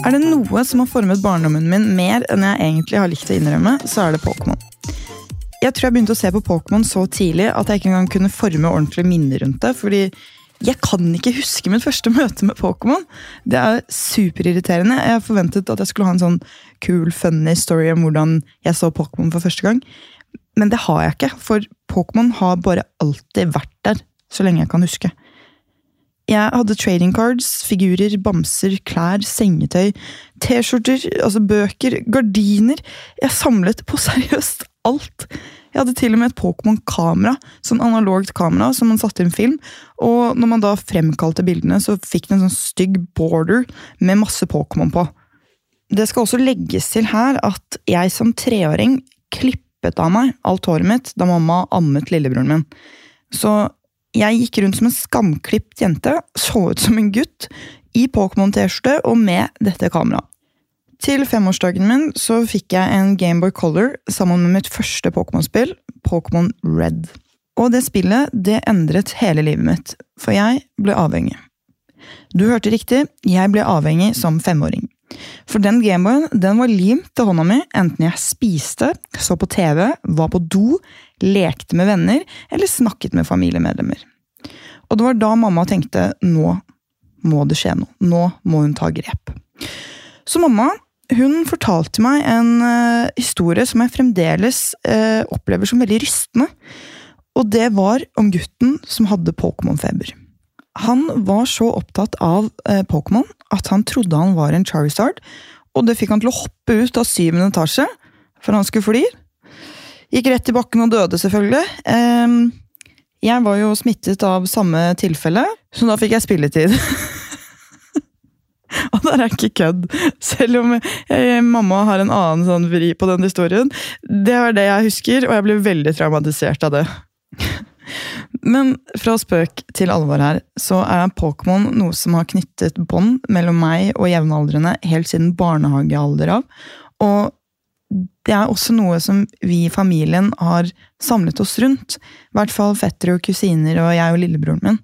Er det noe som har formet barndommen min mer enn jeg egentlig har likt å innrømme, så er det Pokémon. Jeg tror jeg begynte å se på Pokémon så tidlig at jeg ikke engang kunne forme ordentlige minner rundt det. fordi jeg kan ikke huske mitt første møte med Pokémon. Det er superirriterende. Jeg forventet at jeg skulle ha en sånn cool, funny story om hvordan jeg så Pokémon for første gang. Men det har jeg ikke, for Pokémon har bare alltid vært der, så lenge jeg kan huske. Jeg hadde trading cards, figurer, bamser, klær, sengetøy, T-skjorter, altså bøker, gardiner. Jeg samlet på seriøst alt. Jeg hadde til og med et Pokémon-kamera, sånn analogt kamera som man satte inn film. Og når man da fremkalte bildene, så fikk den en sånn stygg border med masse Pokémon på. Det skal også legges til her at jeg som treåring klippet av meg alt håret mitt da mamma ammet lillebroren min. Så jeg gikk rundt som en skamklipt jente, så ut som en gutt, i Pokémon-T-skjorte og med dette kameraet. Til femårsdagen min så fikk jeg en Gameboy Color sammen med mitt første Pokémon-spill, Pokémon Red. Og det spillet det endret hele livet mitt, for jeg ble avhengig. Du hørte riktig, jeg ble avhengig som femåring. For den Gameboyen den var limt til hånda mi enten jeg spiste, så på TV, var på do, lekte med venner eller snakket med familiemedlemmer. Og det var da mamma tenkte nå må det skje noe. Nå må hun ta grep. Så mamma hun fortalte meg en uh, historie som jeg fremdeles uh, opplever som veldig rystende. Og det var om gutten som hadde Pokémon-feber. Han var så opptatt av uh, Pokémon at han trodde han var en Charizard, og det fikk han til å hoppe ut av syvende etasje, for han skulle fly. Gikk rett i bakken og døde, selvfølgelig. Um, jeg var jo smittet av samme tilfelle, så da fikk jeg spilletid. og der er ikke kødd, selv om jeg, mamma har en annen sånn vri på den historien. Det var det jeg husker, og jeg ble veldig traumatisert av det. Men fra spøk til alvor her, så er Pokémon noe som har knyttet bånd mellom meg og jevnaldrende helt siden barnehagealder av. Og det er også noe som vi i familien har samlet oss rundt. I hvert fall fettere og kusiner og jeg og lillebroren min.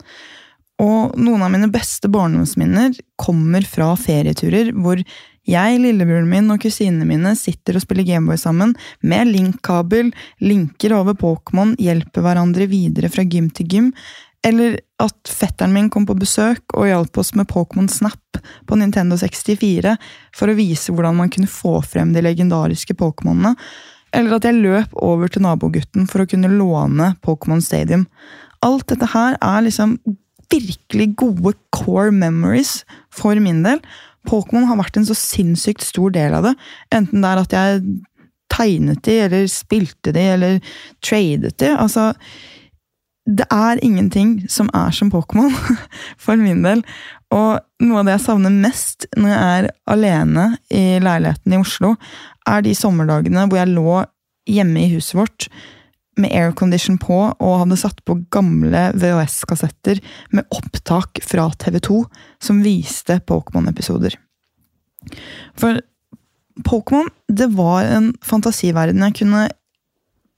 Og noen av mine beste barndomsminner kommer fra ferieturer hvor jeg, lillebroren min og kusinene mine sitter og spiller Gameboy sammen, med linkkabel, linker over Pokémon, hjelper hverandre videre fra gym til gym, eller at fetteren min kom på besøk og hjalp oss med Pokémon Snap på Nintendo 64 for å vise hvordan man kunne få frem de legendariske Pokémonene. Eller at jeg løp over til nabogutten for å kunne låne Pokémon Stadium. Alt dette her er liksom virkelig gode core memories for min del. Pokémon har vært en så sinnssykt stor del av det. Enten det er at jeg tegnet de, eller spilte de, eller tradet de. Altså, det er ingenting som er som Pokémon, for min del. Og noe av det jeg savner mest når jeg er alene i leiligheten i Oslo, er de sommerdagene hvor jeg lå hjemme i huset vårt med aircondition på og hadde satt på gamle VHS-kassetter med opptak fra TV2 som viste Pokémon-episoder. For Pokémon, det var en fantasiverden jeg kunne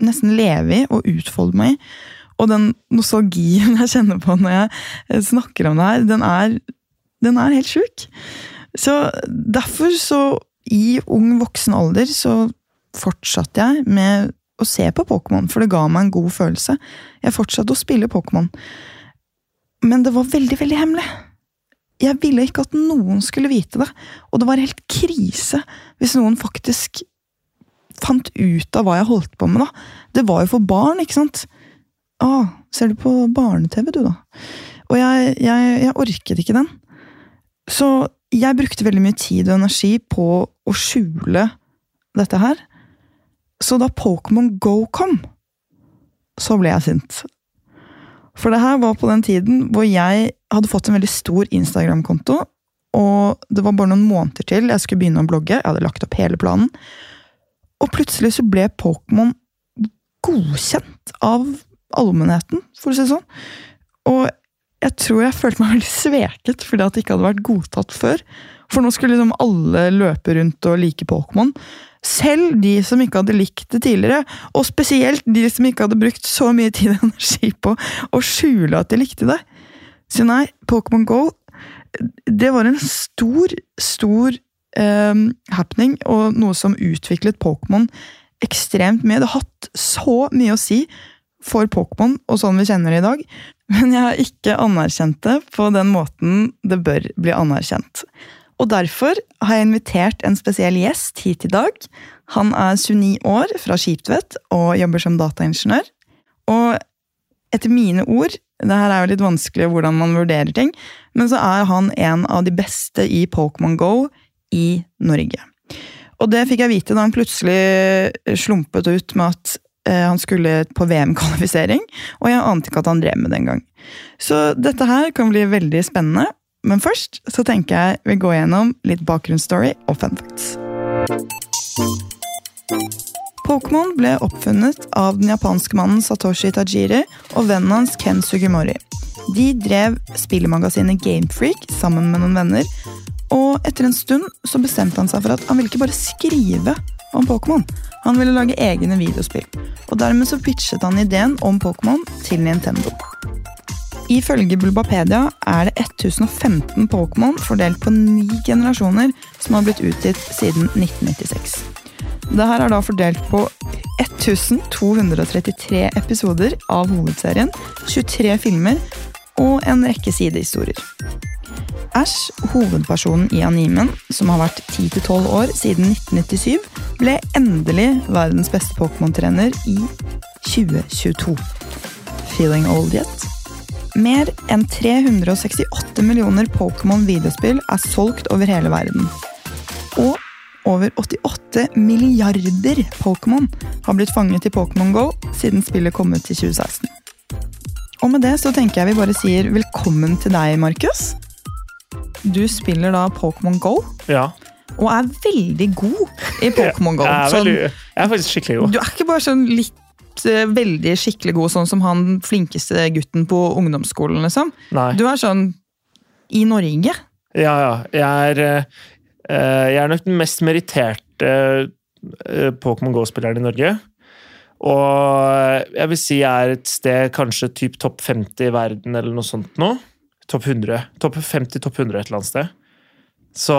nesten leve i og utfolde meg i. Og den nostalgien jeg kjenner på når jeg eh, snakker om det her, den er, den er helt sjuk. Så derfor, så i ung voksen alder, så fortsatte jeg med å se på Pokémon, for det ga meg en god følelse. Jeg fortsatte å spille Pokémon. Men det var veldig, veldig hemmelig. Jeg ville ikke at noen skulle vite det, og det var helt krise hvis noen faktisk fant ut av hva jeg holdt på med, da. Det var jo for barn, ikke sant? Å, ser du på barne-TV, du, da? Og jeg, jeg, jeg, orket ikke den. Så jeg brukte veldig mye tid og energi på å skjule dette her. Så da Pokémon Go kom, så ble jeg sint. For det her var på den tiden hvor jeg hadde fått en veldig stor Instagram-konto. Og det var bare noen måneder til jeg skulle begynne å blogge. Jeg hadde lagt opp hele planen. Og plutselig så ble Pokémon godkjent av allmennheten, for å si det sånn. Og jeg tror jeg følte meg veldig sveket fordi at det ikke hadde vært godtatt før. For nå skulle liksom alle løpe rundt og like Pokémon. Selv de som ikke hadde likt det tidligere, og spesielt de som ikke hadde brukt så mye tid og energi på å skjule at de likte det. Så nei, Pokémon Go det var en stor, stor eh, happening, og noe som utviklet Pokémon ekstremt mye. Det har hatt så mye å si for Pokémon og sånn vi kjenner det i dag, men jeg har ikke anerkjent det på den måten det bør bli anerkjent. Og derfor har jeg invitert en spesiell gjest hit i dag. Han er 29 år, fra Skiptvet, og jobber som dataingeniør. Og etter mine ord, det her er jo litt vanskelig hvordan man vurderer ting, men så er han en av de beste i Pokémon Go i Norge. Og det fikk jeg vite da han plutselig slumpet ut med at han skulle på VM-kvalifisering, og jeg ante ikke at han drev med det engang. Så dette her kan bli veldig spennende, men først så tenker jeg vi går gjennom litt bakgrunnsstory og fun facts. Pokémon ble oppfunnet av den japanske mannen Satoshi Tajiri og vennen hans Ken Sugimori. De drev spillemagasinet Gamefreak sammen med noen venner, og etter en stund så bestemte han seg for at han ville ikke bare skrive om Pokémon. Han ville lage egne videospill, og dermed så pitchet han ideen om Pokémon til Nintendo. Ifølge Bulbapedia er det 1015 Pokémon fordelt på ni generasjoner som har blitt utgitt siden 1996. Det her er da fordelt på 1233 episoder av hovedserien, 23 filmer og en rekke sidehistorier. Ash, hovedpersonen i animen, som har vært 10-12 år siden 1997, ble endelig verdens beste Pokémon-trener i 2022. Feeling old yet? Mer enn 368 millioner Pokémon-videospill er solgt over hele verden. Og over 88 milliarder Pokémon har blitt fanget i Pokémon Go siden spillet kom ut i 2016. Og med det så tenker jeg vi bare sier velkommen til deg, Markus. Du spiller da Pokémon Go. Ja. Og er veldig god i Pokémon Go. Jeg er, Sånn, veldig, jeg er faktisk skikkelig god. du er ikke bare sånn litt eh, veldig skikkelig god, sånn som han flinkeste gutten på ungdomsskolen, liksom. Nei. Du er sånn i Norge. Ja, ja. Jeg er, eh, jeg er nok den mest meritterte eh, Pokémon GO-spilleren i Norge. Og jeg vil si jeg er et sted kanskje typ topp 50 i verden, eller noe sånt nå. Topp 100. Topp 50, topp 100 et eller annet sted. Så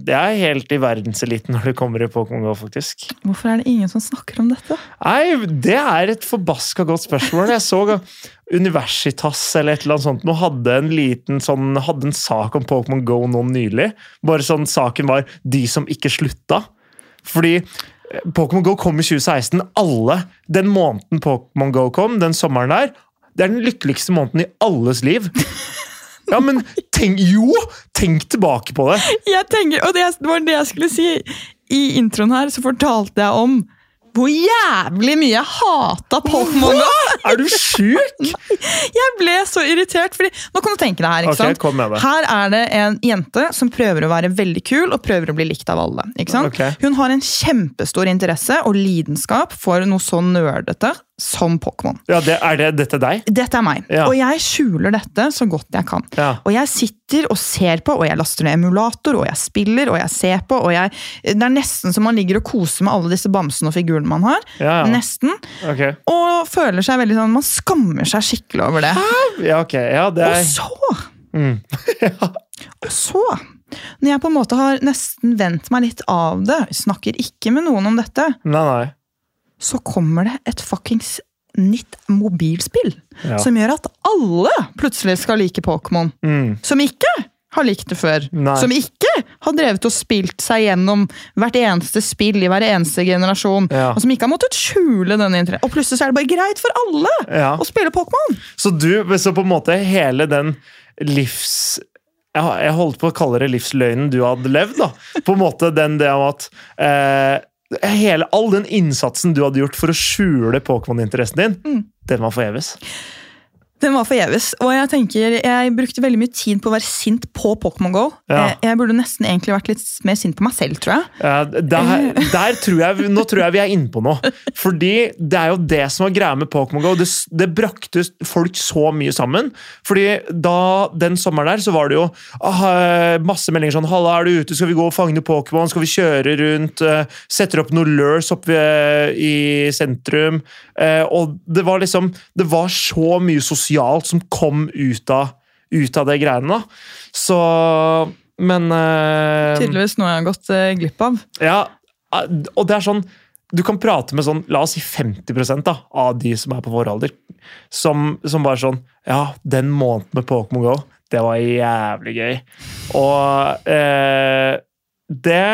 det er helt i verdenseliten når det kommer i Pokémon GO, faktisk. Hvorfor er det ingen som snakker om dette? Nei, det er et forbaska godt spørsmål. Jeg så Universitas eller et eller annet sånt nå hadde en liten sånn, hadde en sak om Pokémon Go nå nylig. Bare sånn saken var 'De som ikke slutta'. Fordi Pokémon Go kom i 2016. Alle Den måneden Pokémon Go kom, den sommeren der, det er den lykkeligste måneden i alles liv. Ja, men tenk Jo! Tenk tilbake på det. Jeg tenker, og det var det jeg skulle si. I introen her så fortalte jeg om hvor jævlig mye jeg hata Pokémon Go! Er du sjuk? Jeg ble så irritert, fordi nå kan du tenke deg her. ikke okay, sant? kom med det. Her er det en jente som prøver å være veldig kul og prøver å bli likt av alle. ikke sant? Okay. Hun har en kjempestor interesse og lidenskap for noe så nerdete som Pokémon. Ja, det, Er det dette deg? Dette er meg, Ja. og jeg skjuler dette så godt jeg kan. Ja. Og jeg sitter og ser på, og jeg laster ned emulator, og jeg spiller, og jeg ser på, og jeg Det er nesten som man ligger og koser med alle disse bamsene og figurene man har. Ja. Nesten. Okay. Og føler seg veldig sånn Man skammer seg skikkelig over det. Ja, ok. Ja, det Og er så mm. Og så, når jeg på en måte har nesten vendt meg litt av det, snakker ikke med noen om dette, Nei, nei. Så kommer det et fuckings nytt mobilspill Ja. som gjør at alle plutselig skal like Pokémon. Mm. Som ikke har likt det før. Nei. Som ikke har drevet og spilt seg gjennom hvert eneste spill i hver eneste generasjon. Ja. Og som ikke har måttet skjule denne interessen. Og plutselig så er det bare greit for alle Ja. å spille Pokémon! Så du, så på en måte hele den livs... Jeg holdt på å kalle det livsløgnen du hadde levd, da. På en måte den det om at eh, hele, All den innsatsen du hadde gjort for å skjule Pokémon-interessen din, Mm. den var forgjeves. Den var forgjeves. Og jeg tenker, jeg brukte veldig mye tid på å være sint på Pokémon GO. Ja. Jeg, jeg burde nesten egentlig vært litt mer sint på meg selv, tror jeg. Ja, der, der tror jeg, nå tror jeg vi er inne på noe. Fordi det er jo det som var greia med Pokémon GO. Det, det brakte folk så mye sammen. Fordi da den sommeren der, så var det jo ah, masse meldinger sånn 'Halla, er du ute? Skal vi gå og fange Pokémon? Skal vi kjøre rundt?' Uh, Setter opp noen lures opp uh, i sentrum. Uh, og det var liksom Det var så mye sosialt som kom ut av, ut av det greiene. da. Så men uh, Tydeligvis noe jeg har gått uh, glipp av. Ja, og det er sånn Du kan prate med sånn, la oss si 50 da, av de som er på vår alder, som, som bare sånn Ja, den måneden med Pokémon GO, det var jævlig gøy. Og eh, det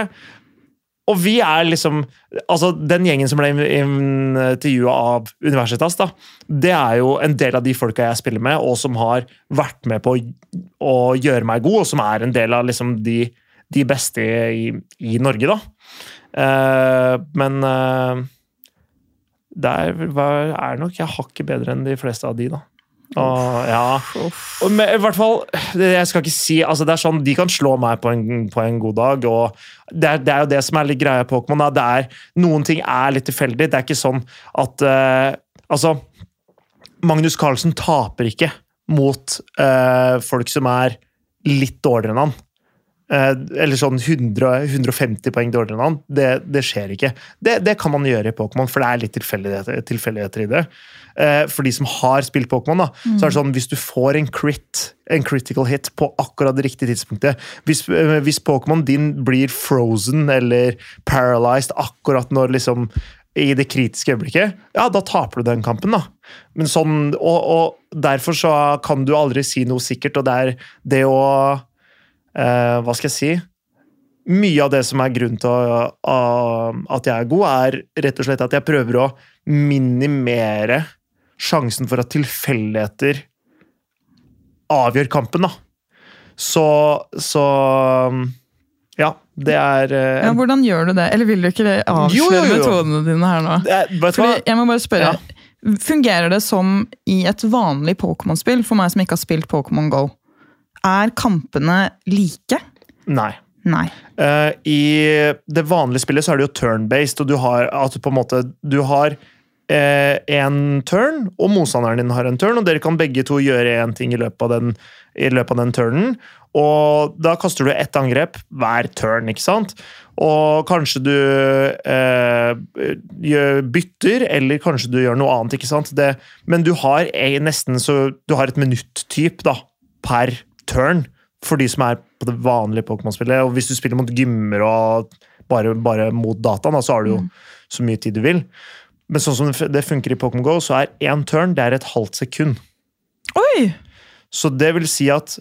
og vi er liksom altså Den gjengen som ble intervjua av Universitas, da, det er jo en del av de folka jeg spiller med, og som har vært med på å, gjøre meg god, og som er en del av liksom de, de beste i, i, Norge, da. Uh, men uh, det er, er nok jeg hakket bedre enn de fleste av de, da. Og, ja. Og med, I hvert fall, jeg skal ikke si altså det er sånn, De kan slå meg på en, på en god dag. og det er, det er, jo det som er litt greia i Pokémon. det er, Noen ting er litt tilfeldig. Det er ikke sånn at uh, Altså, Magnus Carlsen taper ikke mot uh, folk som er litt dårligere enn han. Uh, eller sånn 100, 150 poeng dårligere enn han. Det, det skjer ikke. Det, det, kan man gjøre i Pokémon, for det er litt tilfeldigheter, tilfeldigheter i det. Eh, for de som har spilt Pokémon, mm. så er det sånn hvis du får en crit, en critical hit på akkurat det riktige tidspunktet Hvis, eh, hvis Pokémon din blir frozen eller paralyzed akkurat når liksom i det kritiske øyeblikket, ja, da taper du den kampen, da. Men sånn, og, og, derfor så kan du aldri si noe sikkert, og det er det å eh, Hva skal jeg si? Mye av det som er grunnen til at jeg er god, er rett og slett at jeg prøver å minimere sjansen for at tilfeldigheter avgjør kampen, da. Så, så ja, det er uh, ja, Hvordan gjør du det? Eller vil du ikke avsløre metodene dine her nå? Det, jeg må bare spørre. Ja. Fungerer det som i et vanlig Pokémon-spill, for meg som ikke har spilt Pokémon GO? Er kampene like? Nei. Nei. Uh, I det vanlige spillet så er det jo turn-based, og du har, altså måte, du har eh, turn, og motstanderen din har en turn, og dere kan begge to gjøre én ting i løpet av den, løpet av den turnen. Og da kaster du ett angrep hver turn, ikke sant? Og kanskje du eh, bytter, eller kanskje du gjør noe annet, ikke sant? Det, men du har nesten så Du har et minutt-typ per turn for de som er på det vanlige Pokémon-spillet. Og hvis du spiller mot gymmer og bare, bare mot dataen, da, så har du jo mm. så mye tid du vil. Men sånn som det funker i Pokémon GO, så er én turn det er et halvt sekund. Oi! Så det vil si at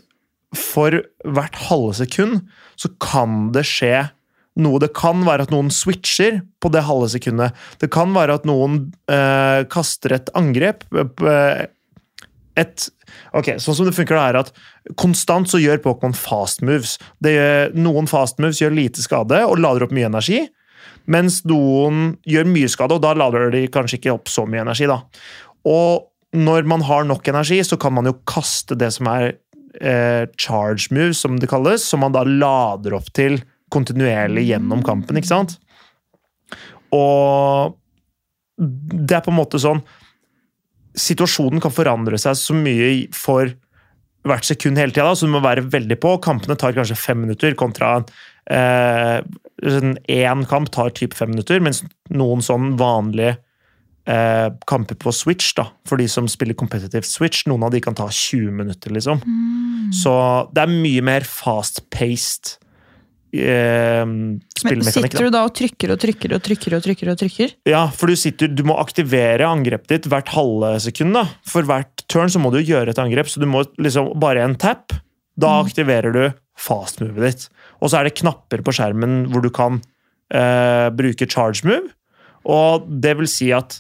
for hvert halve sekund så kan det skje noe. Det kan være at noen switcher på det halve sekundet. Det kan være at noen øh, kaster et angrep. Øh, et, ok, Sånn som det funker, da er at konstant så gjør Pokémon fast moves. Det, noen fast moves gjør lite skade og lader opp mye energi. Mens noen gjør mye skade, og da lader de kanskje ikke opp så mye energi. da. Og når man har nok energi, så kan man jo kaste det som er eh, charge moves, som det kalles, som man da lader opp til kontinuerlig gjennom kampen, ikke sant? Og det er på en måte sånn Situasjonen kan forandre seg så mye for hvert sekund hele tida, så du må være veldig på. Kampene tar kanskje fem minutter kontra Én kamp tar typ fem minutter, mens noen sånn vanlige eh, kamper på Switch, da, for de som spiller competitive Switch, noen av de kan ta 20 minutter, liksom. Mm. Så det er mye mer fast-paced eh, spillmekanikk. Sitter du da og trykker og trykker og trykker? og trykker og trykker? Ja, for du sitter, du må aktivere angrepet ditt hvert halve sekund. da. For hvert turn så må du gjøre et angrep, så du må liksom bare en tap. Da mm. aktiverer du fast-movet ditt. Og så er det knapper på skjermen hvor du kan eh, bruke charge move. Og det vil si at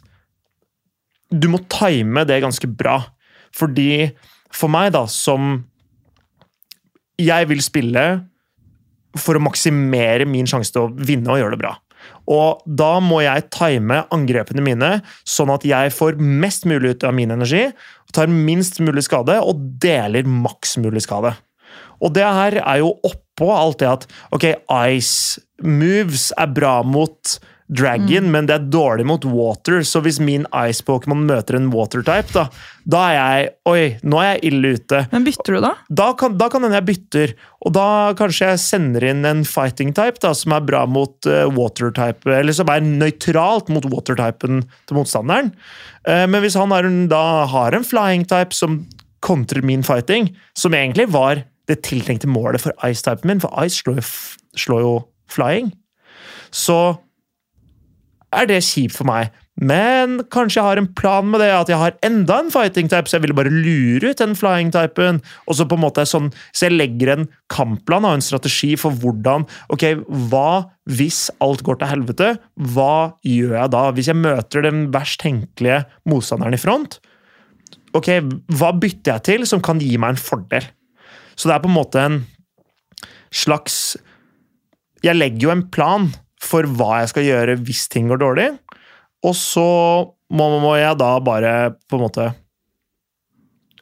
du må time det ganske bra. Fordi for meg, da, som Jeg vil spille for å maksimere min sjanse til å vinne og gjøre det bra. Og da må jeg time angrepene mine sånn at jeg får mest mulig ut av min energi, tar minst mulig skade og deler maks mulig skade. Og det her er jo oppå alt det at ok, ice moves er bra mot dragon, mm. men det er dårlig mot water. Så hvis min ice-pokémon møter en water-type, da, da er jeg Oi, nå er jeg ille ute. Men bytter du, da? Da kan, da kan hende jeg bytter. Og da kanskje jeg sender inn en fighting-type da, som er bra mot uh, water-type, eller som er nøytralt mot water-typen til motstanderen. Uh, men hvis han har en, da har en flying-type som kontrer min fighting, som egentlig var det tiltenkte målet for Ice-typen min, for Ice slår jo, slår jo flying. Så er det kjipt for meg. Men kanskje jeg har en plan med det, at jeg har enda en fighting-type, så jeg ville bare lure ut den flying-typen. Og så på en måte sånn, så jeg legger en kampplan og en strategi for hvordan Ok, hva hvis alt går til helvete? Hva gjør jeg da? Hvis jeg møter den verst tenkelige motstanderen i front, ok, hva bytter jeg til som kan gi meg en fordel? Så det er på en måte en slags Jeg legger jo en plan for hva jeg skal gjøre hvis ting går dårlig, og så må, må jeg da bare på en måte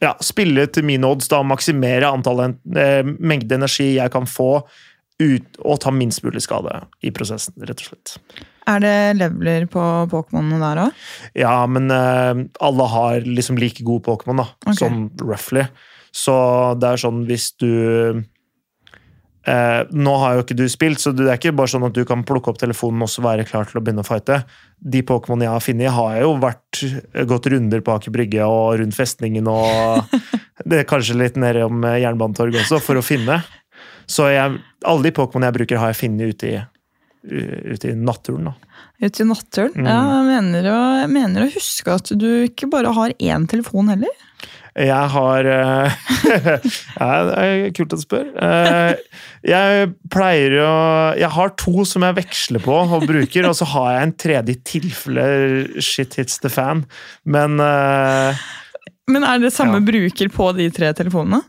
ja, spille til mine odds, da, maksimere antallet eh, mengde energi jeg kan få, ut, og ta minst mulig skade i prosessen, rett og slett. Er det leveler på Pokémonene der òg? Ja, men eh, alle har liksom like god Pokémon, da. okay. Sånn roughly. Så det er sånn hvis du eh, Nå har jo ikke du spilt, så det er ikke bare sånn at du kan plukke opp telefonen og være klar til å begynne å fighte. De Pokémon jeg har funnet, har jeg jo vært gått runder på Aker Brygge og rundt festningen og det er kanskje litt nede om eh, Jernbanetorget også, for å finne. Så jeg, alle de Pokémon jeg bruker, har jeg funnet ute i, ute i naturen. da. Ute i naturen? Mm. Ja, jeg mener, jeg mener å huske at du ikke bare har én telefon heller. Jeg har eh, ja, Det er kult at du spør. Eh, Jeg pleier å Jeg har to som jeg veksler på og bruker, og så har jeg en tredje i tilfelle shit hits the fan. Men eh, Men er det samme Ja. bruker på de tre telefonene?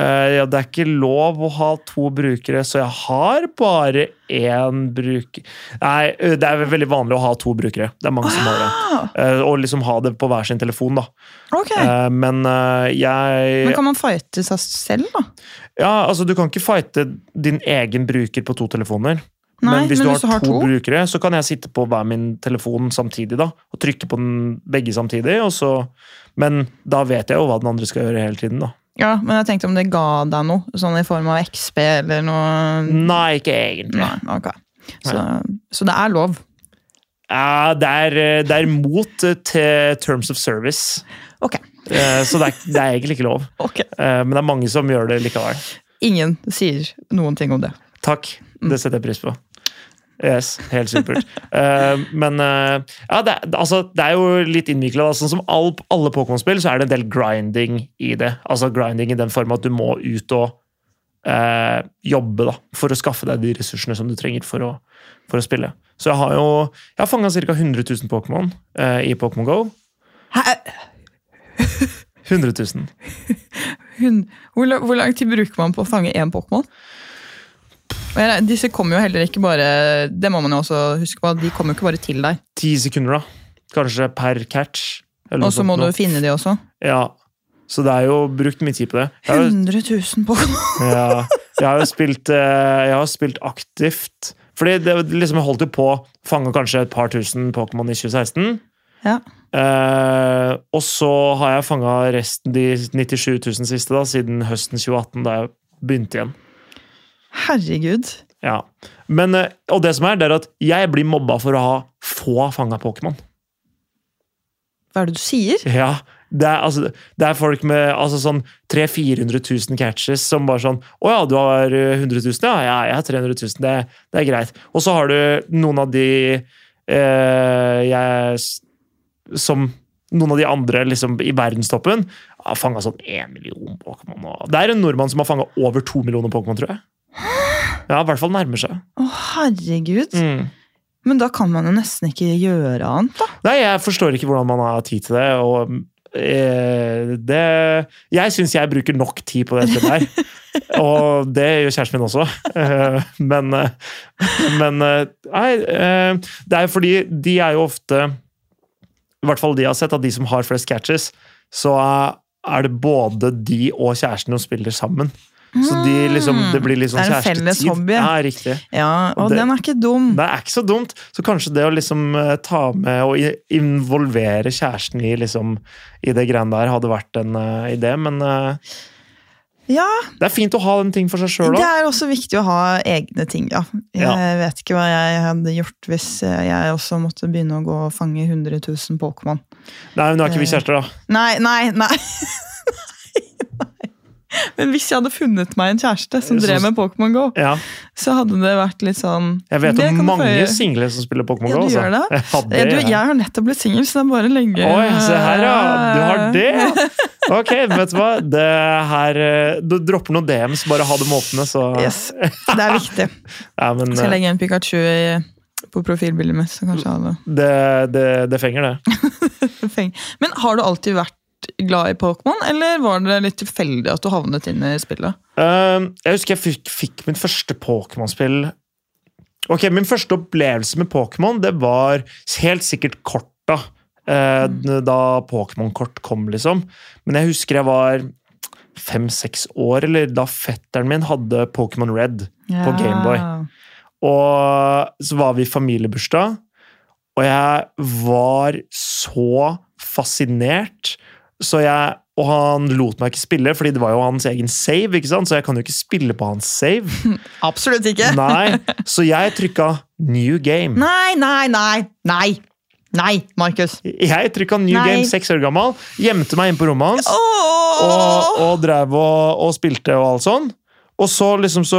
Eh, ja, det er ikke lov å ha to brukere, så jeg har bare én bruker Nei, det er veldig vanlig å ha to brukere. Det er mange som har det. Eh, Og liksom ha det på hver sin telefon, da. Okay. Uh, Men jeg Men kan man fighte seg selv, da? Ja, altså Du kan ikke fighte din egen bruker på to telefoner. Nei, men hvis du har, to, to brukere, så kan jeg sitte på hver min telefon samtidig. da, Og trykke på den begge samtidig. og så... Men da vet jeg jo hva den andre skal gjøre hele tiden. da. Ja, Men jeg tenkte om det ga deg noe, sånn i form av XP eller noe Nei, ikke egentlig. Nei, okay. Så, så det er lov. Ja, det, er, det er mot eh, til terms of service. Ok. Eh, Så det er, det er egentlig ikke lov. ok. Eh, Men det er mange som gjør det likevel. Ingen sier noen ting om det. Takk. Det setter jeg pris på. Yes, helt supert. uh, men uh, ja, det, altså, det er jo litt innvikla. Sånn som all, alle Pokémon-spill, så er det en del grinding i det. Altså grinding i den form at du må ut og uh, jobbe da, for å skaffe deg de ressursene som du trenger for å, for å spille. Så jeg har jo jeg har fanga ca. 100 000 Pokémon i Pokémon Go. Hæ? 100 000. Hun, hvor lang tid bruker man på å fange én Pokémon? Disse kommer jo heller ikke bare Det må man jo også huske på, de kommer jo ikke bare til deg. Ti sekunder, da. Kanskje per catch. Og så må noe. du finne de også. Ja. Så det er jo brukt mye tid på det. Jeg har 100 000 Pokémon! Ja, jeg har jo spilt, eh, jeg har spilt aktivt. Fordi det liksom holdt jo på å fange kanskje et par tusen Pokémon i 2016. Ja. Eh, og så har jeg fanga resten, de 97 000 siste, da, siden høsten 2018, da jeg begynte igjen. Herregud. Ja. Men, eh, og det som er, det er at jeg blir mobba for å ha få fanga Pokémon. Hva er det du sier? Ja, det er, altså, det er folk med altså, sånn 300 000-400 000 catches som bare sånn Å ja, du har eh, 100 000? Ja, ja jeg har 300 000. Det, det er greit. Og så har du noen av de eh, jeg Som noen av de andre liksom, i verdenstoppen har fanga sånn én million Pokémon. Det er en nordmann som har fanga over to millioner Pokémon, tror jeg. Ja, i hvert fall nærmer seg. Å, herregud. Mm. Men da kan man jo nesten ikke gjøre annet, da. Nei, jeg forstår ikke hvordan man har tid til det. og eh, det Jeg syns jeg bruker nok tid på dette der. og det gjør kjæresten min også. Eh, men eh, men nei, det er jo fordi de er jo ofte I hvert fall de har sett, at de som har flest catches, så er det både de og kjæresten som spiller sammen. Så de liksom, det blir litt sånn Det er en felles hobby. Ja, riktig. Ja, og Det- den er ikke dum. Det er ikke så dumt. Så kanskje det å liksom eh, ta med og involvere kjæresten i, liksom, i det greiene der hadde vært en uh, idé, men uh, Ja, det er fint å ha den ting for seg sjøl det er også viktig å ha egne ting, ja. Jeg Ja. vet ikke hva jeg hadde gjort hvis jeg også måtte begynne å gå og fange 100 000 Pokémon. Nei, men nå er ikke vi kjærester, da. Nei, nei, nei. Men hvis jeg hadde funnet meg en kjæreste som drev med Pokémon Go, Ja, så hadde det vært litt sånn jeg vet Det om mange single som spiller Pokémon Ja, Go. altså. gjør det? Ja, hadde, Eh, du, jeg. Jeg har nettopp blitt singel, så det er bare å legge Oi, se her, ja! Du har det, ja! Ok, vet du hva? Det her eh, Du dropper noen DMs, bare ha dem åpne, så Yes, Det er viktig. Ja, men Jeg skal eh, legge en Pikachu i, på profilbildet mitt. så kanskje jeg hadde det, det, det fenger, det. feng- Men har du alltid vært glad i Pokémon, eller var det litt tilfeldig at du havnet inn i spillet? Uh, jeg husker jeg fikk, fikk min første Pokémon-spill Ok, Min første opplevelse med Pokémon det var helt sikkert korta. eh, Da Pokémon-kort kom, liksom. Men jeg husker jeg var fem-seks år, eller da fetteren min hadde Pokémon Red. På Gameboy. Og så var vi i familiebursdag, og jeg var så fascinert. Så jeg, og han lot meg ikke spille, fordi det var jo hans egen save, ikke sant? så jeg kan jo ikke spille på hans save. Absolutt ikke! Nei, Så jeg trykka new game. Nei, nei, nei! Nei, nei Markus! Jeg trykka new Nei. game, seks år gammel, gjemte meg inn på rommet hans oh! og, og drev og, og spilte og alt sånn. Og så liksom så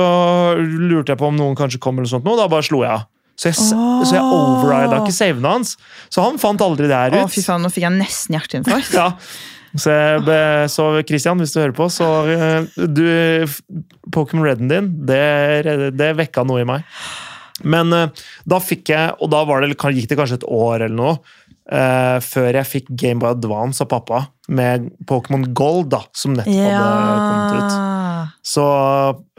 lurte jeg på om noen kanskje kom, eller sånt noe, da bare slo jeg av. Så jeg, oh. så jeg overrida ikke savene hans. Så han fant aldri det her Å, Oh, fy faen, nå fikk jeg nesten hjerteinfarkt. Ja. Så, så Christian, hvis du hører på, så eh, du Pokémon Redden din, det, det vekka noe i meg. Men eh, da fikk jeg, og da var det, gikk det kanskje et år eller noe, eh, før jeg fikk Gameboy Advance av pappa, med Pokémon Gold, da, som nettopp hadde kommet ut. Så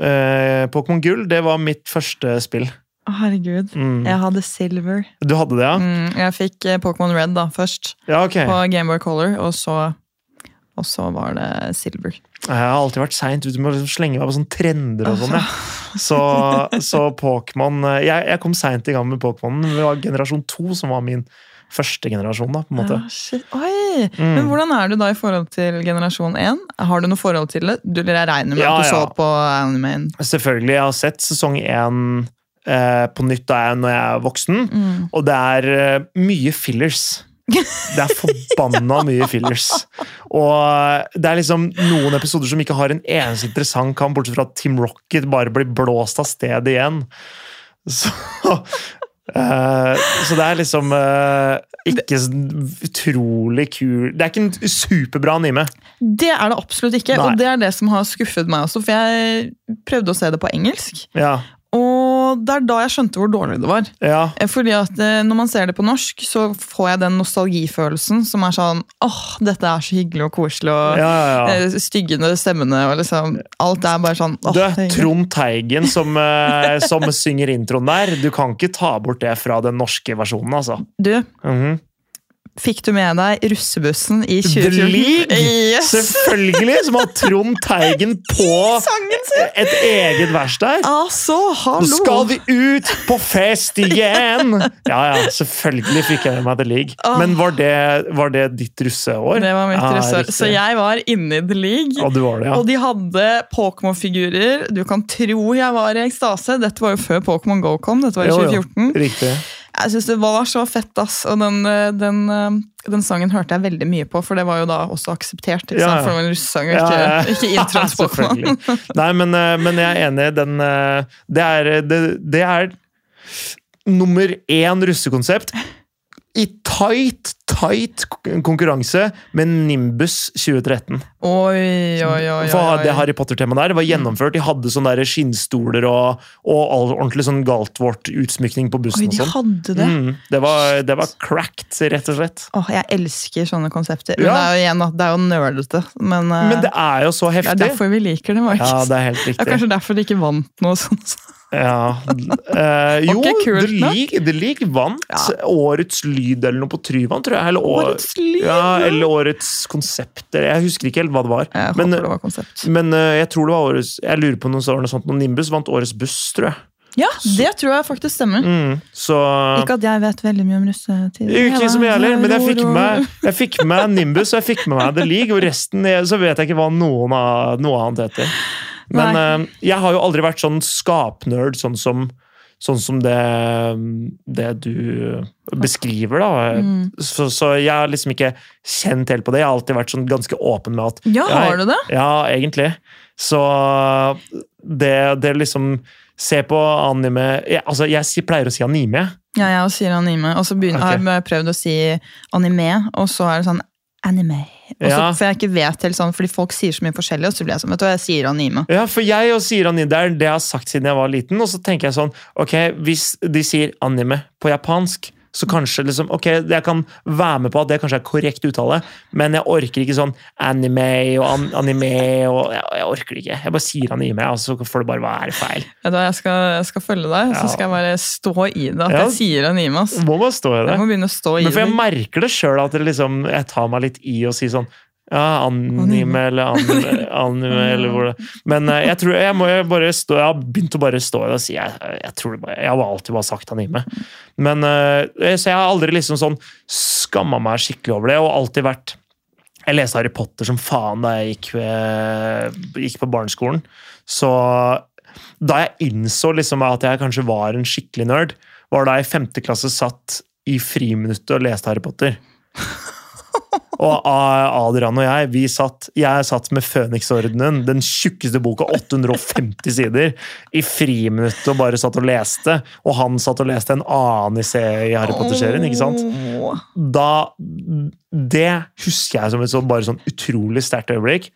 eh, Pokémon Gull, det var mitt første spill. Herregud. Mm. Jeg hadde silver. Du hadde det, ja? Mm, jeg fikk eh, Pokémon Red da, først, Ja, okay. på Gameboy Color, og så, og så var det silver. Jeg har alltid vært seint ute med å liksom slenge meg på sånne trender og sånn. Så, så Pokémon eh, Jeg, jeg kom seint i gang med Pokémon. Det var generasjon to som var min første generasjon, da, på en måte. Ja, shit. Oi! Mm. Men hvordan er du da i forhold til generasjon 1? Har du noe forhold til det? Du, eller jeg regner med Ja, at du ja. så på animen. Selvfølgelig, jeg har sett sesong én eh, på nytt da jeg, når jeg er voksen, Mm. og det er eh, mye fillers. Det er forbanna mye fillers. Og eh, det er liksom noen episoder som ikke har en eneste interessant kamp, bortsett fra at Team Rocket bare blir blåst av sted igjen. Så eh, Så det er liksom eh, ikke utrolig kul Det er ikke en superbra anime. Det er det absolutt ikke, Nei. og det er det som har skuffet meg også. For jeg prøvde å se det på engelsk, Ja, og det er da jeg skjønte hvor dårlig det var. ja, Eh, Fordi at eh, Når man ser det på norsk, så får jeg den nostalgifølelsen som er sånn åh, dette er så hyggelig og koselig, og ja, ja, eh, styggende stemmene og liksom Alt er bare sånn åh, Du, er. Trond Teigen som, som synger introen der. Du kan ikke ta bort det fra den norske versjonen, altså. Du, Mhm. Fikk du med deg russebussen i The 2014? Yes! Selvfølgelig! Som har Trond Teigen på et eget vers der. Altså, Nå skal vi ut på fest igjen! Ja, ja, selvfølgelig fikk jeg med meg The League. Men var det, var det ditt russeår? Det var mitt Ja, russeår. riktig. Så jeg var inne i The League. Og du var det, ja. Og de hadde Pokémon-figurer. Du kan tro jeg var i ekstase. Dette var jo før Pokémon Go kom. Dette var i Jo, jo. 2014. Riktig. Jeg synes det var så fett, ass. Og den, eh, den, eh, den sangen hørte jeg veldig mye på, for det var jo da også akseptert. Ikke Ja, sant? ja. For det var en russesang, ikke, ja. ikke introen. Selvfølgelig. Nei, men, eh, men jeg er enig. Den, det, er, det, det er nummer én russekonsept. I tight, tight konkurranse med Nimbus 2013. Oi, oi, oi. oi, For det Harry Potter-temaet der det var gjennomført. De hadde sånne der skinnstoler og, og all, ordentlig sånn Galtvort-utsmykning på Oi, bussen. de og sånn. hadde det. Mm, det, var, det var cracked, rett og slett. Åh, jeg elsker sånne konsepter. Men det er jo igjen det er jo nerdete. Men, eh, Men det er jo så heftig. det er derfor vi liker det, Markus. Ja, det er helt Det er kanskje derfor de ikke vant noe sånt. Ja. Eh, jo, okay, ikke The? League, The League vant Ja. årets lyd eller noe på Tryvann, tror jeg. Eller, år- Årets lyd! ja, eller årets konsept. Jeg husker ikke helt hva det var. Jeg Men, det var konsept. men eh, jeg tror det var årets Jeg lurer på noe var noe sånt. Noe Nimbus vant årets buss, tror jeg. Ja, det tror jeg faktisk stemmer. Mm, så Ikke at jeg vet veldig mye om russetid. Ikke som jeg heller, men jeg fikk med jeg fikk med Nimbus og jeg fikk med meg The League, og resten så vet jeg ikke hva noen av, noe annet heter. Men eh, jeg har jo aldri vært sånn skapnerd, sånn som sånn som det, det du beskriver, da. Mm. Så, så jeg har liksom ikke kjent helt på det. Jeg har alltid vært sånn ganske åpen med at Ja, jeg- har du det? Ja, egentlig. Så det, det liksom Se på anime jeg, Altså, jeg pleier å si anime. Ja, jeg sier anime, og så begynner, okay. har jeg prøvd å si anime, og så er det sånn anime. Og så, Ja. For jeg ikke vet helt sånn, fordi folk sier så mye forskjellig, og så blir jeg sånn, vet du jeg sier anime. Ja, for jeg og sier anime, det er det jeg har sagt siden jeg var liten. Og så tenker jeg sånn, ok, hvis de sier anime på japansk, så kanskje liksom, ok, jeg kan være med på at det kanskje er korrekt uttale, men jeg orker ikke sånn anime og an anime og jeg, jeg orker det ikke. Jeg bare sier anime, og så får det bare være feil. Du hva, jeg skal, jeg skal følge deg, så skal jeg bare stå i det, at Ja. jeg sier anime, ass. Må bare stå i det. Jeg må begynne å stå i Men for jeg det. merker det sjøl at det liksom, jeg tar meg litt i å si sånn ja, anime eller anime, anime eller hvor det Men eh, jeg tror jeg må jo bare stå Jeg har begynt å bare stå og si jeg, jeg tror det bare, Jeg har alltid bare sagt anime. Men eh, Så jeg har aldri liksom sånn skamma meg skikkelig over det, og alltid vært Jeg leste Harry Potter som faen da jeg gikk, gikk på barneskolen. Så da jeg innså liksom at jeg kanskje var en skikkelig nerd, var da jeg i femte klasse satt i friminuttet og leste Harry Potter. Og Adrian og jeg vi satt, jeg satt med Føniksordenen, den tjukkeste boka, 850 sider, i friminuttet og bare satt og leste. Og han satt og leste en annen i i Harry Potter-serien. ikke sant? Da, Det husker jeg som et så, bare sånn utrolig sterkt øyeblikk.